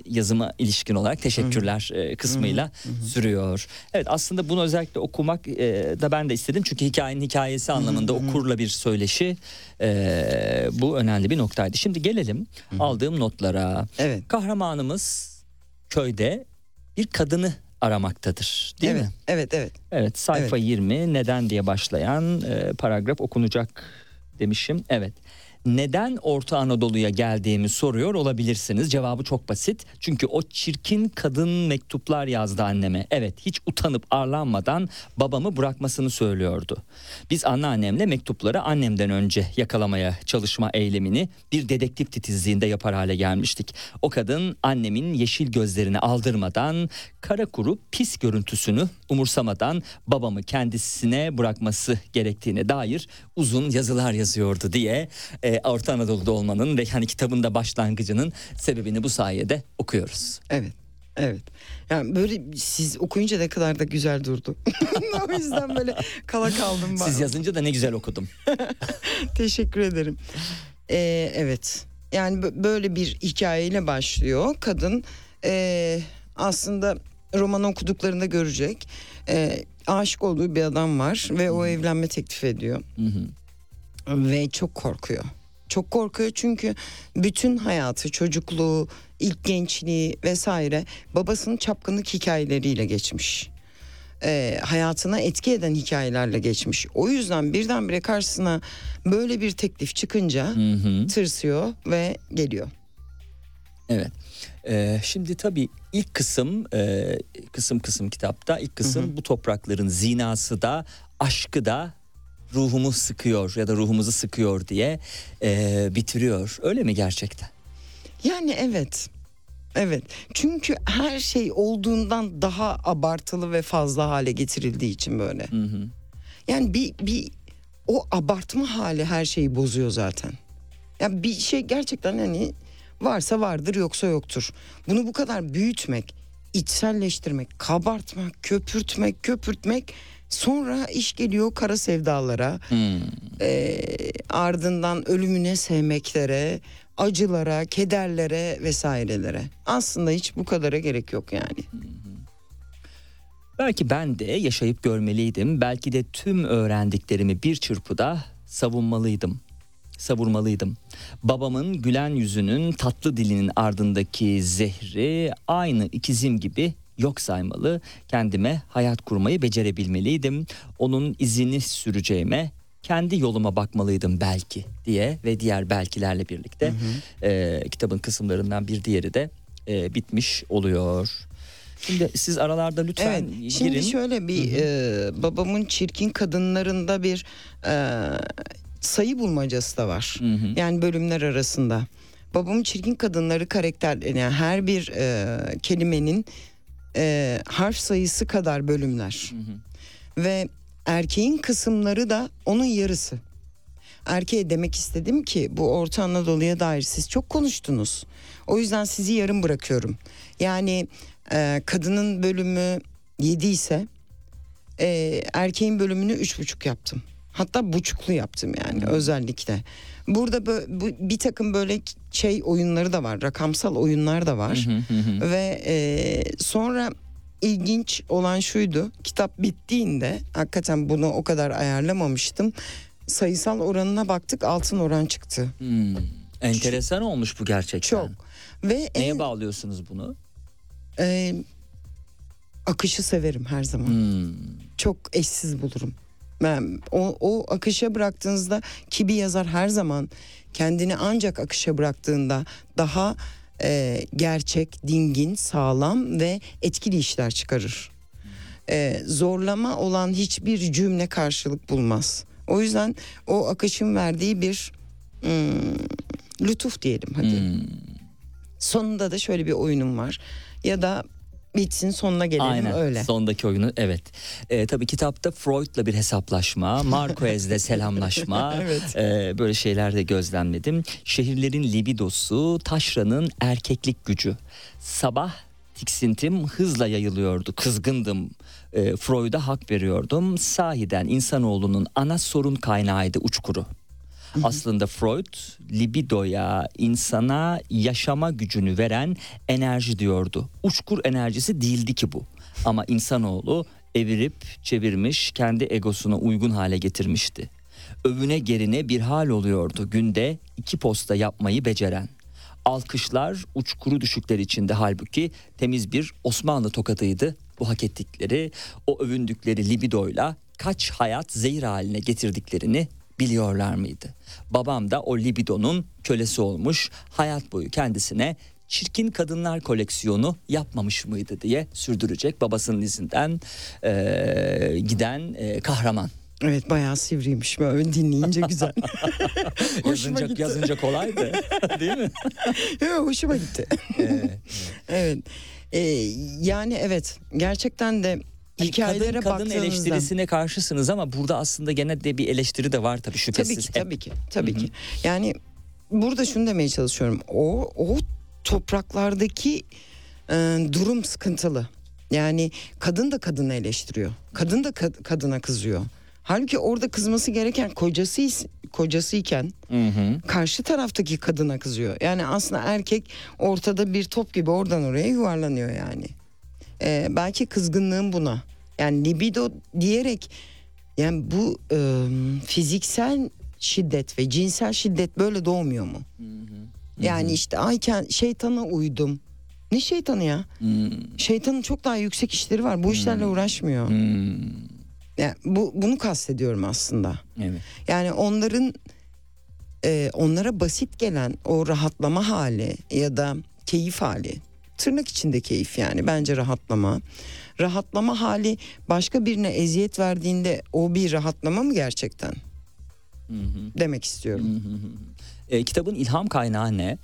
yazıma ilişkin olarak teşekkürler e, kısmıyla sürüyor. Evet aslında bunu özellikle okumak e, da ben de istedim. Çünkü hikayenin hikayesi anlamında okurla bir söyleşi e, bu önemli bir noktaydı. Şimdi gelelim aldığım notlara. Evet. Kahramanımız köyde bir kadını aramaktadır değil evet, mi? evet, evet. Evet sayfa 20 neden diye başlayan e, paragraf okunacak demişim. Evet. Neden Orta Anadolu'ya geldiğimi soruyor olabilirsiniz. Cevabı çok basit. Çünkü o çirkin kadın mektuplar yazdı anneme. Evet hiç utanıp arlanmadan babamı bırakmasını söylüyordu. Biz anneannemle mektupları annemden önce yakalamaya çalışma eylemini bir dedektif titizliğinde yapar hale gelmiştik. O kadın annemin yeşil gözlerini aldırmadan kara kuru pis görüntüsünü umursamadan babamı kendisine bırakması gerektiğine dair uzun yazılar yazıyordu diye e, Orta Anadolu'da olmanın ve hani kitabın da başlangıcının sebebini bu sayede okuyoruz. Evet. Evet. Yani böyle siz okuyunca ne kadar da güzel durdu. o yüzden böyle kala kaldım ben. Siz yazınca da ne güzel okudum. Teşekkür ederim. Ee, evet. Yani bö- böyle bir hikayeyle başlıyor. Kadın ee, aslında romanı okuduklarında görecek. Ee, aşık olduğu bir adam var ve o evlenme teklif ediyor. Ve çok korkuyor. Çok korkuyor çünkü bütün hayatı, çocukluğu, ilk gençliği vesaire babasının çapkınlık hikayeleriyle geçmiş. Ee, hayatına etki eden hikayelerle geçmiş. O yüzden birdenbire karşısına böyle bir teklif çıkınca tırsıyor ve geliyor. Evet. Ee, şimdi tabii ilk kısım e, kısım kısım kitapta ilk kısım bu toprakların zinası da aşkı da ruhumu sıkıyor ya da ruhumuzu sıkıyor diye e, bitiriyor. Öyle mi gerçekten? Yani evet. Evet. Çünkü her şey olduğundan daha abartılı ve fazla hale getirildiği için böyle. Hı hı. Yani bir bir o abartma hali her şeyi bozuyor zaten. Ya bir şey gerçekten hani varsa vardır yoksa yoktur. Bunu bu kadar büyütmek, içselleştirmek, kabartmak, köpürtmek, köpürtmek sonra iş geliyor kara sevdalara. Hmm. Ee, ardından ölümüne sevmeklere, acılara, kederlere vesairelere. Aslında hiç bu kadara gerek yok yani. Belki ben de yaşayıp görmeliydim. Belki de tüm öğrendiklerimi bir çırpıda savunmalıydım. Savurmalıydım. Babamın gülen yüzünün tatlı dilinin ardındaki zehri aynı ikizim gibi yok saymalı. Kendime hayat kurmayı becerebilmeliydim. Onun izini süreceğime kendi yoluma bakmalıydım belki diye ve diğer belkilerle birlikte e, kitabın kısımlarından bir diğeri de e, bitmiş oluyor. Şimdi siz aralarda lütfen Evet. Şimdi girin. şöyle bir e, babamın çirkin kadınlarında bir e, sayı bulmacası da var. Hı hı. Yani bölümler arasında. Babamın çirkin kadınları karakter yani her bir e, kelimenin e, harf sayısı kadar bölümler. Hı hı. Ve erkeğin kısımları da onun yarısı. Erkeğe demek istedim ki bu Orta Anadolu'ya dair siz çok konuştunuz. O yüzden sizi yarım bırakıyorum. Yani e, kadının bölümü 7 ise e, erkeğin bölümünü üç buçuk yaptım. Hatta buçuklu yaptım yani özellikle. Burada bu, bir takım böyle şey oyunları da var, rakamsal oyunlar da var. Ve e, sonra ilginç olan şuydu. Kitap bittiğinde hakikaten bunu o kadar ayarlamamıştım. Sayısal oranına baktık altın oran çıktı. Hmm. Enteresan olmuş bu gerçekten. Çok. Ve Neye en, bağlıyorsunuz bunu? e, akışı severim her zaman. Hmm. Çok eşsiz bulurum. Ben o, o akışa bıraktığınızda ki bir yazar her zaman kendini ancak akışa bıraktığında daha e, gerçek, dingin, sağlam ve etkili işler çıkarır. E, zorlama olan hiçbir cümle karşılık bulmaz. O yüzden o akışın verdiği bir hmm, lütuf diyelim hadi. Hmm. Sonunda da şöyle bir oyunum var. Ya da bitsin sonuna gelelim Aynen öyle. sondaki oyunu evet. Ee, tabii kitapta Freud'la bir hesaplaşma, Marquez'le selamlaşma Evet. e, böyle şeyler de gözlemledim. Şehirlerin libidosu, taşranın erkeklik gücü. Sabah tiksintim hızla yayılıyordu, kızgındım. E, Freud'a hak veriyordum. Sahiden insanoğlunun ana sorun kaynağıydı uçkuru. Aslında Freud libidoya, insana yaşama gücünü veren enerji diyordu. Uçkur enerjisi değildi ki bu. Ama insanoğlu evirip çevirmiş, kendi egosuna uygun hale getirmişti. Övüne gerine bir hal oluyordu günde iki posta yapmayı beceren. Alkışlar uçkuru düşükler içinde halbuki temiz bir Osmanlı tokadıydı bu hak ettikleri o övündükleri libidoyla kaç hayat zehir haline getirdiklerini biliyorlar mıydı? Babam da o libidonun kölesi olmuş hayat boyu kendisine çirkin kadınlar koleksiyonu yapmamış mıydı diye sürdürecek babasının izinden eee, giden eee, kahraman. Evet bayağı sivriymiş böyle dinleyince güzel. Yazınca, gitti. yazınca kolaydı değil mi? Evet, hoşuma gitti. Ee, evet. Ee, yani evet gerçekten de Hani hikayelere kadın, kadın eleştirisine karşısınız ama burada aslında gene de bir eleştiri de var tabii şüphesiz. tabii ki tabii ki tabii ki. Yani burada şunu demeye çalışıyorum. O o topraklardaki e, durum sıkıntılı. Yani kadın da kadını eleştiriyor. Kadın da kad- kadına kızıyor. Halbuki orada kızması gereken kocası kocasıyken Hı hı. karşı taraftaki kadına kızıyor. Yani aslında erkek ortada bir top gibi oradan oraya yuvarlanıyor yani. Ee, belki kızgınlığım buna. Yani libido diyerek yani bu e, fiziksel şiddet ve cinsel şiddet böyle doğmuyor mu? Yani işte ay ken- şeytana uydum. Ne şeytanı ya? Hmm. Şeytanın çok daha yüksek işleri var. Bu işlerle uğraşmıyor. Hmm. Yani bu bunu kastediyorum aslında. Evet. Yani onların e, onlara basit gelen o rahatlama hali ya da keyif hali tırnak içinde keyif yani bence rahatlama. Rahatlama hali başka birine eziyet verdiğinde o bir rahatlama mı gerçekten? Demek istiyorum. E, kitabın ilham kaynağı ne?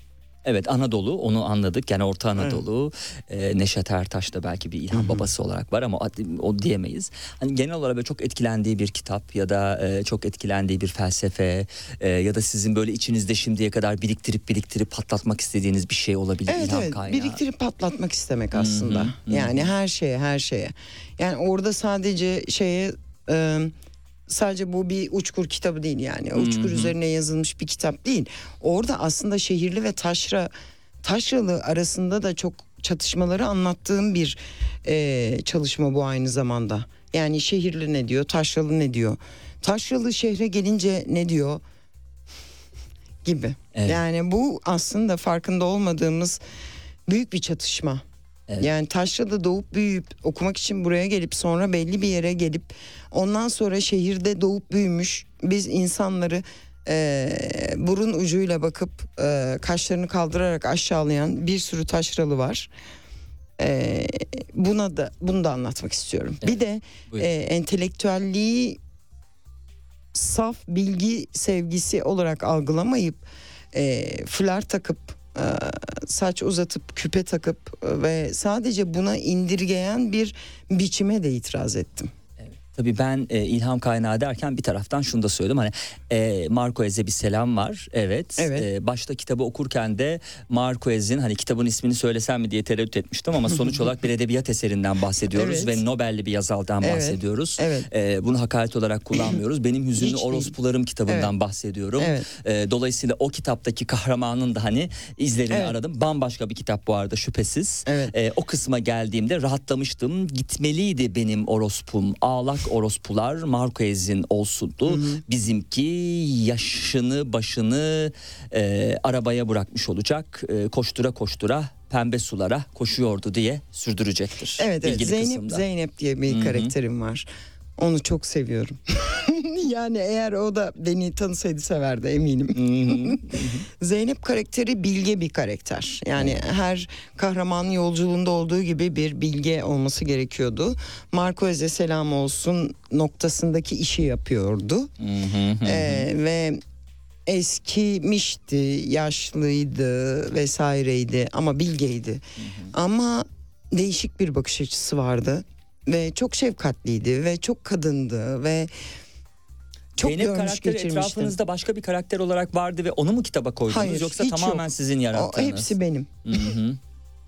Evet Anadolu onu anladık yani Orta Anadolu e, Neşet Ertaş da belki bir ilham babası olarak var ama o, diyemeyiz. Hani genel olarak böyle çok etkilendiği bir kitap ya da e, çok etkilendiği bir felsefe e, ya da sizin böyle içinizde şimdiye kadar biriktirip biriktirip patlatmak istediğiniz bir şey olabilir Evet ilham evet kaynağı. biriktirip patlatmak istemek aslında. Yani her şeye her şeye. Yani orada sadece şeye e, sadece bu bir uçkur kitabı değil yani. Uçkur üzerine yazılmış bir kitap değil. Orada aslında şehirli ve taşra taşralı arasında da çok çatışmaları anlattığım bir e, çalışma bu aynı zamanda. Yani şehirli ne diyor, taşralı ne diyor? Taşralı şehre gelince ne diyor? gibi. Evet. Yani bu aslında farkında olmadığımız büyük bir çatışma. Evet. Yani Taşra'da doğup büyüyüp okumak için buraya gelip sonra belli bir yere gelip ondan sonra şehirde doğup büyümüş biz insanları e, burun ucuyla bakıp e, kaşlarını kaldırarak aşağılayan bir sürü taşralı var. E, buna da bunu da anlatmak istiyorum. Bir de Buyurun. e, entelektüelliği saf bilgi sevgisi olarak algılamayıp e, fular takıp saç uzatıp küpe takıp e, ve sadece buna indirgeyen bir biçime de itiraz ettim. Tabii ben e, ilham kaynağı derken bir taraftan şunu da söyledim hani e, Marquez'e bir selam var evet, Evet. E, başta kitabı okurken de Marquez'in hani kitabın ismini söylesem mi diye tereddüt etmiştim ama sonuç olarak bir edebiyat eserinden bahsediyoruz Evet. ve Nobel'li bir yazardan Evet. bahsediyoruz. Evet. E, bunu hakaret olarak kullanmıyoruz. Benim Hüzünlü. Orospularım kitabından Evet. bahsediyorum. Evet. E, dolayısıyla o kitaptaki kahramanın da hani izlerini Evet. aradım. Bambaşka bir kitap bu arada şüphesiz. Evet. E, o kısma geldiğimde rahatlamıştım. Gitmeliydi benim orospum. Ağlak orospular Marquez'in olsundu. Bizimki yaşını başını e, arabaya bırakmış olacak. E, koştura koştura pembe sulara koşuyordu diye sürdürecektir. Evet evet Zeynep kısımda. Zeynep diye bir karakterim var. Onu çok seviyorum. yani eğer o da beni tanısaydı severdi eminim. Zeynep karakteri bilge bir karakter. Yani her kahramanın yolculuğunda olduğu gibi bir bilge olması gerekiyordu. Marquez'e selam olsun noktasındaki işi yapıyordu. Ee, ve eskimişti, yaşlıydı vesaireydi ama bilgeydi. Ama değişik bir bakış açısı vardı ve çok şefkatliydi ve çok kadındı ve çok Zeynep görmüş karakteri geçirmişti. etrafınızda başka bir karakter olarak vardı ve onu mu kitaba koydunuz Hayır, yoksa hiç tamamen yok. sizin O, yarattığınız? hepsi benim. Hı hı.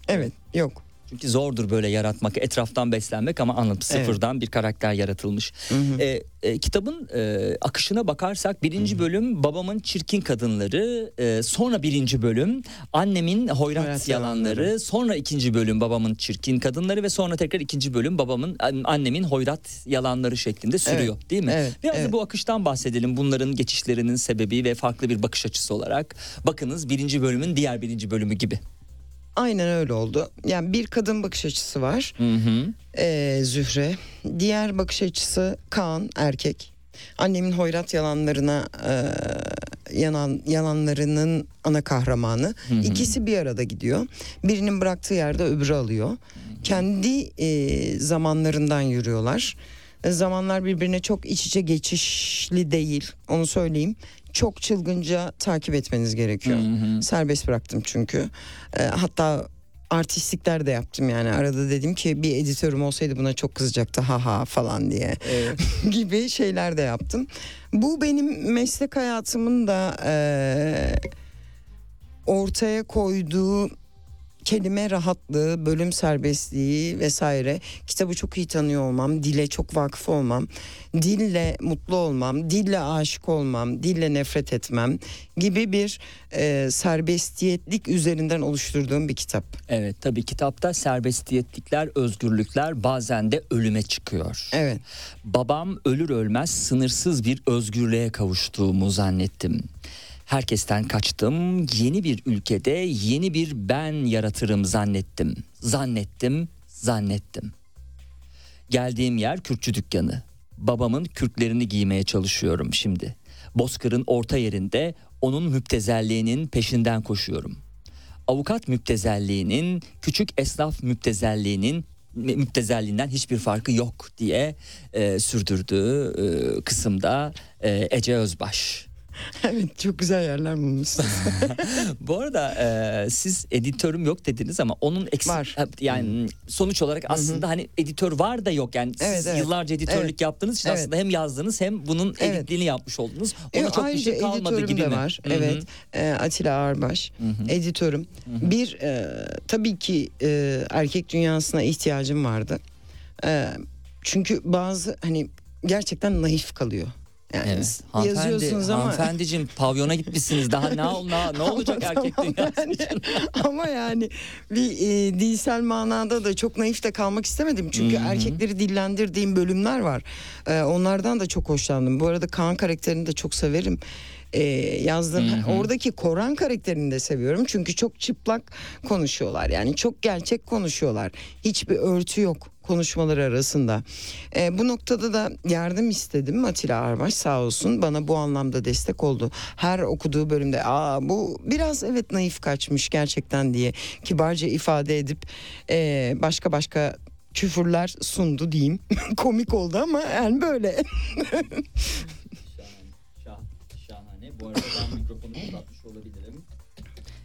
Evet, yok. Çünkü zordur böyle yaratmak, etraftan beslenmek ama anlatıp Evet. sıfırdan bir karakter yaratılmış. E, e, kitabın e, akışına bakarsak birinci bölüm babamın çirkin kadınları, e, sonra birinci bölüm annemin hoyrat, yalanları, yalanları. sonra ikinci bölüm babamın çirkin kadınları ve sonra tekrar ikinci bölüm babamın an- annemin hoyrat yalanları şeklinde sürüyor Evet, değil mi? evet, Biraz da evet. bu akıştan bahsedelim bunların geçişlerinin sebebi ve farklı bir bakış açısı olarak. Bakınız birinci bölümün diğer birinci bölümü gibi. Aynen öyle oldu. Yani bir kadın bakış açısı var. Hı hı. Ee, Zühre. Diğer bakış açısı Kaan erkek. Annemin hoyrat yalanlarına e, yanan yalanlarının ana kahramanı. İkisi bir arada gidiyor. Birinin bıraktığı yerde öbürü alıyor. Kendi e, zamanlarından yürüyorlar. E, zamanlar birbirine çok iç içe geçişli değil. Onu söyleyeyim. Çok çılgınca takip etmeniz gerekiyor. Serbest bıraktım çünkü. E, hatta artistlikler de yaptım yani. Arada dedim ki bir editörüm olsaydı buna çok kızacaktı ha ha falan diye. gibi şeyler de yaptım. Bu benim meslek hayatımın da e, ortaya koyduğu kelime rahatlığı, bölüm serbestliği vesaire. Kitabı çok iyi tanıyor olmam, dile çok vakıf olmam, dille mutlu olmam, dille aşık olmam, dille nefret etmem gibi bir e, serbestiyetlik üzerinden oluşturduğum bir kitap. Evet tabii kitapta serbestiyetlikler, özgürlükler bazen de ölüme çıkıyor. Evet. Babam ölür ölmez sınırsız bir özgürlüğe kavuştuğumu zannettim. Herkesten kaçtım, yeni bir ülkede yeni bir ben yaratırım zannettim. Zannettim, zannettim. Geldiğim yer Kürkçü dükkanı. Babamın kürklerini giymeye çalışıyorum şimdi. Bozkır'ın orta yerinde onun müptezelliğinin peşinden koşuyorum. avukat müptezelliğinin küçük esnaf müptezelliğinin müptezelliğinden hiçbir farkı yok diye e, sürdürdüğü e, kısımda e, Ece Özbaş. evet çok güzel yerler bulmuşsunuz. Bu arada e, siz editörüm yok dediniz ama onun eksik Var. yani sonuç olarak aslında hani editör var da yok yani siz Evet, evet. yıllarca editörlük Evet. yaptığınız için Evet. aslında hem yazdınız hem bunun Evet. editliğini yapmış oldunuz. E, Ona çok bir şey kalmadı editörüm gibi de mi? var. Hı hı. Evet. E, Atilla Ağarbaş. Editörüm. Bir e, tabii ki e, erkek dünyasına ihtiyacım vardı. E, çünkü bazı hani gerçekten naif kalıyor. Yani Evet. Hanımefendi, yazıyorsunuz ama hanımefendiciğim pavyona gitmişsiniz. Daha ne, ne, ne olacak erkek dünyası yani. ama yani bir e, dilsel manada da çok naif de kalmak istemedim. Çünkü Hı hı. erkekleri dillendirdiğim bölümler var. E, onlardan da çok hoşlandım. Bu arada Kaan karakterini de çok severim. E, yazdığım Hı hı. oradaki Koran karakterini de seviyorum. Çünkü çok çıplak konuşuyorlar. Yani çok gerçek konuşuyorlar. Hiçbir örtü yok konuşmaları arasında. E, bu noktada da yardım istedim. Atilla Arbaş sağ olsun bana bu anlamda destek oldu. Her okuduğu bölümde aa bu biraz evet naif kaçmış gerçekten diye kibarca ifade edip e, başka başka küfürler sundu diyeyim. Komik oldu ama yani böyle. Şahane. Bu arada ben mikrofonu kapatmış olabilirim.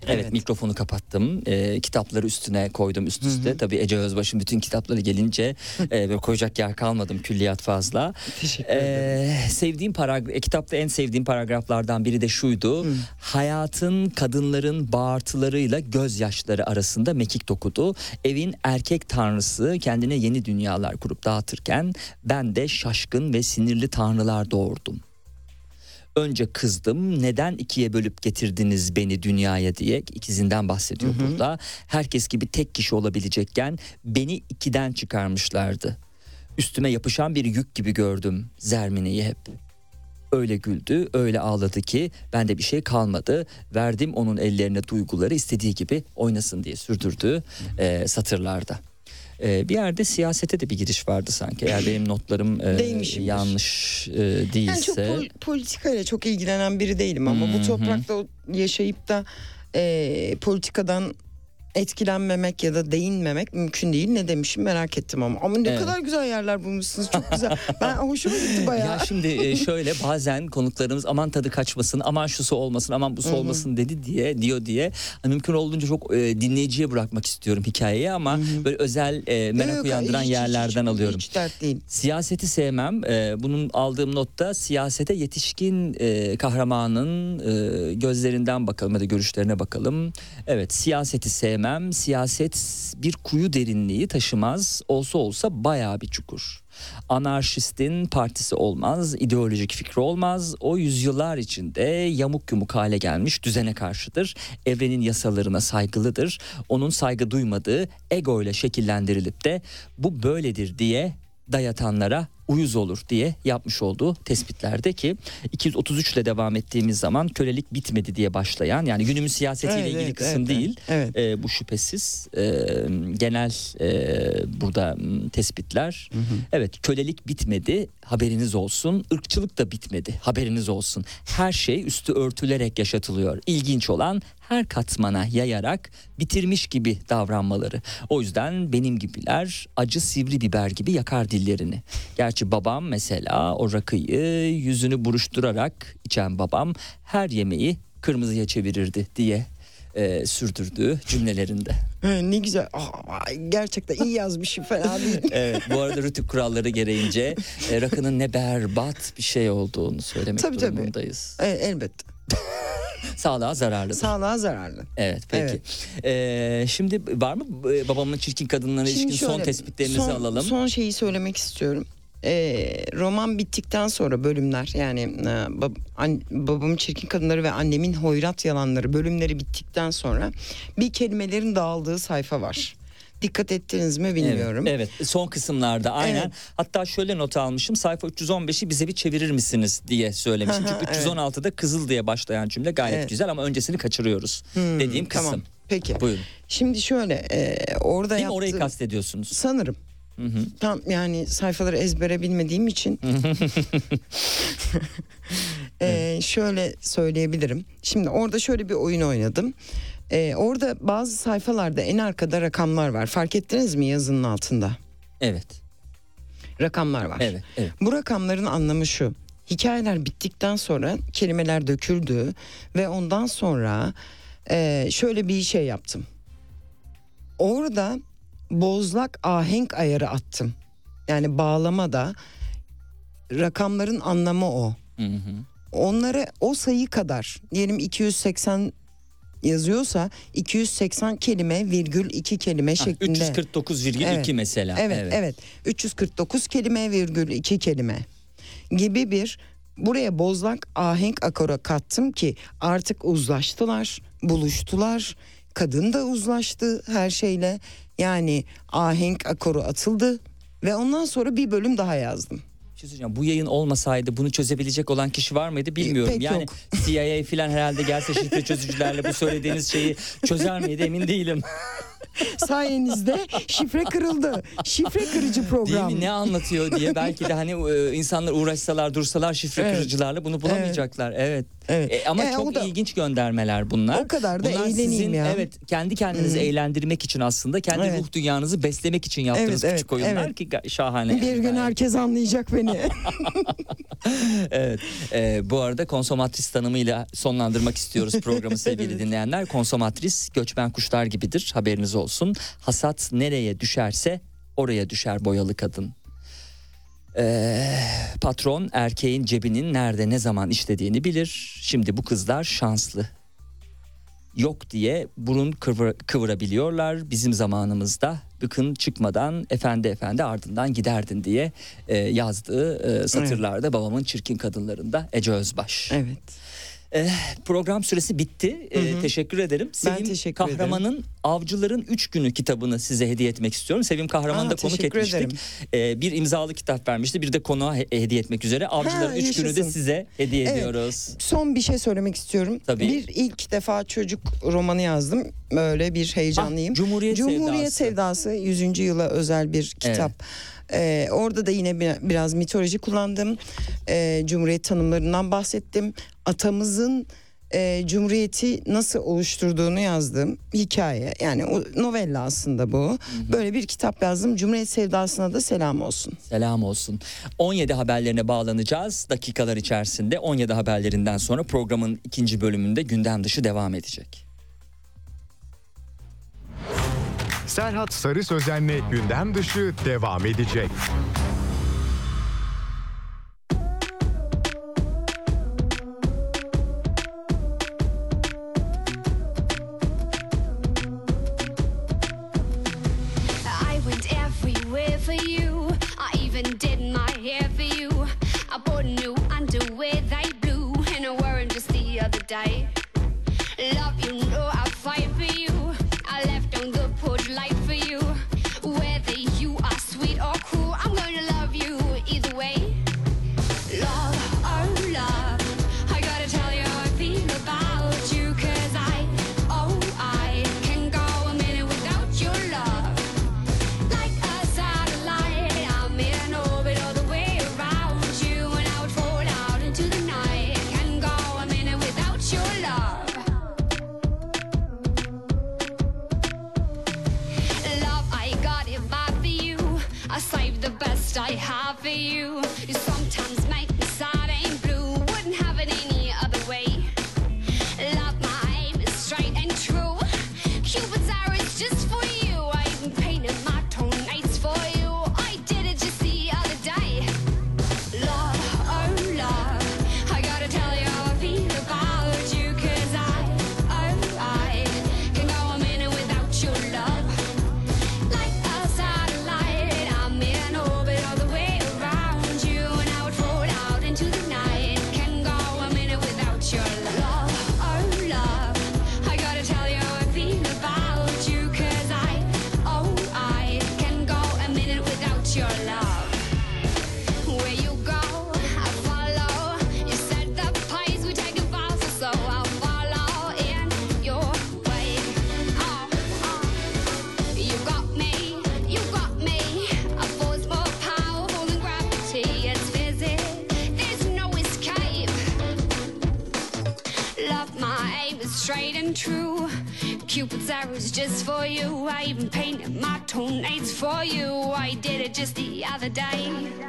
Evet, Evet. mikrofonu kapattım. Ee, kitapları üstüne koydum üst üste. Tabii Ece Özbaş'ın bütün kitapları gelince e, böyle koyacak yer kalmadım. Külliyat fazla. Teşekkür ederim. Ee, sevdiğim paragraf, e, kitapta en sevdiğim paragraflardan biri de şuydu. Hayatın kadınların bağırtılarıyla gözyaşları arasında mekik dokudu. Evin erkek tanrısı kendine yeni dünyalar kurup dağıtırken ben de şaşkın ve sinirli tanrılar doğurdum. Önce kızdım neden ikiye bölüp getirdiniz beni dünyaya diye ikizinden bahsediyor burada. Herkes gibi tek kişi olabilecekken beni ikiden çıkarmışlardı. Üstüme yapışan bir yük gibi gördüm Zermine'yi hep. Öyle güldü, öyle ağladı ki bende bir şey kalmadı. Verdim onun ellerine duyguları istediği gibi oynasın diye sürdürdü e, satırlarda. E, bir yerde siyasete de bir giriş vardı sanki. Eğer benim notlarım e, yanlış e, Yani çok değilse. pol- politikayla çok ilgilenen biri değilim ama Hı bu toprakta yaşayıp da e, politikadan etkilenmemek ya da değinmemek mümkün değil. Ne demişim merak ettim ama. Ama ne Evet. kadar güzel yerler bulmuşsunuz. Çok güzel. ben hoşuma gitti bayağı. Ya şimdi e, şöyle bazen konuklarımız aman tadı kaçmasın, aman şusu olmasın, aman busu olmasın dedi diye diyor diye mümkün olduğunca çok e, dinleyiciye bırakmak istiyorum hikayeyi ama böyle özel e, merak Yok, uyandıran hiç, yerlerden hiç, alıyorum. Hiç dert değil. Siyaseti sevmem. Ee, bunun aldığım notta siyasete yetişkin e, kahramanın e, gözlerinden bakalım ya da görüşlerine bakalım. Evet siyaseti sevmem. Siyaset bir kuyu derinliği taşımaz. Olsa olsa bayağı bir çukur. Anarşistin partisi olmaz, ideolojik fikri olmaz. O yüzyıllar içinde yamuk yumuk hale gelmiş düzene karşıdır. Evrenin yasalarına saygılıdır. Onun saygı duymadığı ego ile şekillendirilip de bu böyledir diye dayatanlara uyuz olur diye yapmış olduğu tespitlerde ki 233 ile devam ettiğimiz zaman kölelik bitmedi diye başlayan yani günümüz siyasetiyle Evet, ilgili evet, kısım evet, değil evet. e, bu şüphesiz e, genel e, burada tespitler. Evet kölelik bitmedi haberiniz olsun. Irkçılık da bitmedi haberiniz olsun. Her şey üstü örtülerek yaşatılıyor. İlginç olan her katmana yayarak bitirmiş gibi davranmaları. O yüzden benim gibiler acı sivri biber gibi yakar dillerini. Gerçi babam mesela o rakıyı yüzünü buruşturarak içen babam her yemeği kırmızıya çevirirdi diye e, sürdürdüğü cümlelerinde. Ne güzel. Aa, gerçekten iyi yazmışım fena değil. Evet bu arada rütük kuralları gereğince e, rakının ne berbat bir şey olduğunu söylemek Tabii, tabii. durumundayız. E, elbette. Sağlığa zararlı. Sağlığa zararlı. Evet peki. Ee, şimdi var mı e, babamın çirkin kadınlara ilişkin son şöyle, tespitlerinizi son- alalım. Son şeyi söylemek istiyorum. Ee, roman bittikten sonra bölümler yani e, bab- an- babamın çirkin kadınları ve annemin hoyrat yalanları bölümleri bittikten sonra bir kelimelerin dağıldığı sayfa var. Dikkat ettiniz mi bilmiyorum. Evet, evet son kısımlarda aynen. Evet. Hatta şöyle not almışım sayfa 315'i bize bir çevirir misiniz diye söylemişim. Çünkü evet. 316'da kızıl diye başlayan cümle gayet Evet. güzel ama öncesini kaçırıyoruz Hmm, dediğim kısım. Tamam. Peki. Buyurun. Şimdi şöyle e, orada Değil yaptığım... orayı kastediyorsunuz? Sanırım. Hı hı. Tam yani sayfaları ezbere bilmediğim için Ee, şöyle söyleyebilirim. Şimdi orada şöyle bir oyun oynadım. Ee, orada bazı sayfalarda en arkada rakamlar var. Fark ettiniz mi yazının altında? Evet. Rakamlar var. Evet. Evet. Bu rakamların anlamı şu. Hikayeler bittikten sonra kelimeler döküldü ve ondan sonra e, şöyle bir şey yaptım. Orada bozlak ahenk ayarı attım. Yani bağlamada rakamların anlamı o. Hı hı. Onları o sayı kadar diyelim 280 yazıyorsa 280 kelime virgül 2 kelime Ha, şeklinde. 349,2 Evet. mesela. Evet, evet. 349 kelime virgül 2 kelime gibi bir buraya bozlak ahenk akora kattım ki artık uzlaştılar, buluştular. Kadın da uzlaştı her şeyle. Yani ahenk akoru atıldı ve ondan sonra bir bölüm daha yazdım. Şey söyleyeceğim. Bu yayın olmasaydı bunu çözebilecek olan kişi var mıydı bilmiyorum. Pek yani yok. CIA filan herhalde gelse şifre çözücülerle bu söylediğiniz şeyi çözer miydi emin değilim. Sayenizde şifre kırıldı. Şifre kırıcı Değil program. mi? Ne anlatıyor diye belki de hani e, insanlar uğraşsalar dursalar şifre Evet. kırıcılarla bunu bulamayacaklar. Evet. Evet. E, ama E, çok da- ilginç göndermeler bunlar. O kadar da bunlar eğleneyim sizin, ya. Evet kendi kendinizi eğlendirmek için aslında kendi Evet. ruh dünyanızı beslemek için yaptığınız Evet, küçük evet, oyunlar evet. ki şahane. Bir gün herkes anlayacak beni. evet. Ee, bu arada konsomatris tanımıyla sonlandırmak istiyoruz programı sevgili dinleyenler. Konsomatris göçmen kuşlar gibidir haberiniz olsun. Hasat nereye düşerse oraya düşer boyalı kadın. Ee, patron erkeğin cebinin nerede ne zaman işlediğini bilir. Şimdi bu kızlar şanslı. Yok diye burun kıvır, kıvırabiliyorlar. Bizim zamanımızda bıkın çıkmadan efendi efendi ardından giderdin diye e, yazdığı e, satırlarda babamın çirkin kadınlarında Ece Özbaş. evet. Eh, program süresi bitti. Eh, teşekkür ederim. Sevim teşekkür ederim. Kahraman'ın Avcıların Üç Günü kitabını size hediye etmek istiyorum. Sevim Kahraman'ı da konuk teşekkür etmiştik. ederim. Eh, bir imzalı kitap vermişti. Bir de konuğa he- hediye etmek üzere. Avcıların Üç Günü de size hediye Evet. ediyoruz. Son bir şey söylemek istiyorum. Tabii. Bir ilk defa çocuk romanı yazdım. Böyle bir heyecanlıyım. Ah, Cumhuriyet Cumhuriyet Sevdası. Sevdası 100. yıla özel bir kitap. Ee, orada da yine bir- biraz mitoloji kullandım. Ee, Cumhuriyet tanımlarından bahsettim. Atamızın e, Cumhuriyeti nasıl oluşturduğunu yazdım. Hikaye yani o novella aslında bu. Böyle bir kitap yazdım. Cumhuriyet Sevdası'na da selam olsun. Selam olsun. 17 haberlerine bağlanacağız dakikalar içerisinde. 17 haberlerinden sonra programın ikinci bölümünde gündem dışı devam edecek. Serhat Sarı Sözen'le gündem dışı devam edecek. Did it just the other day.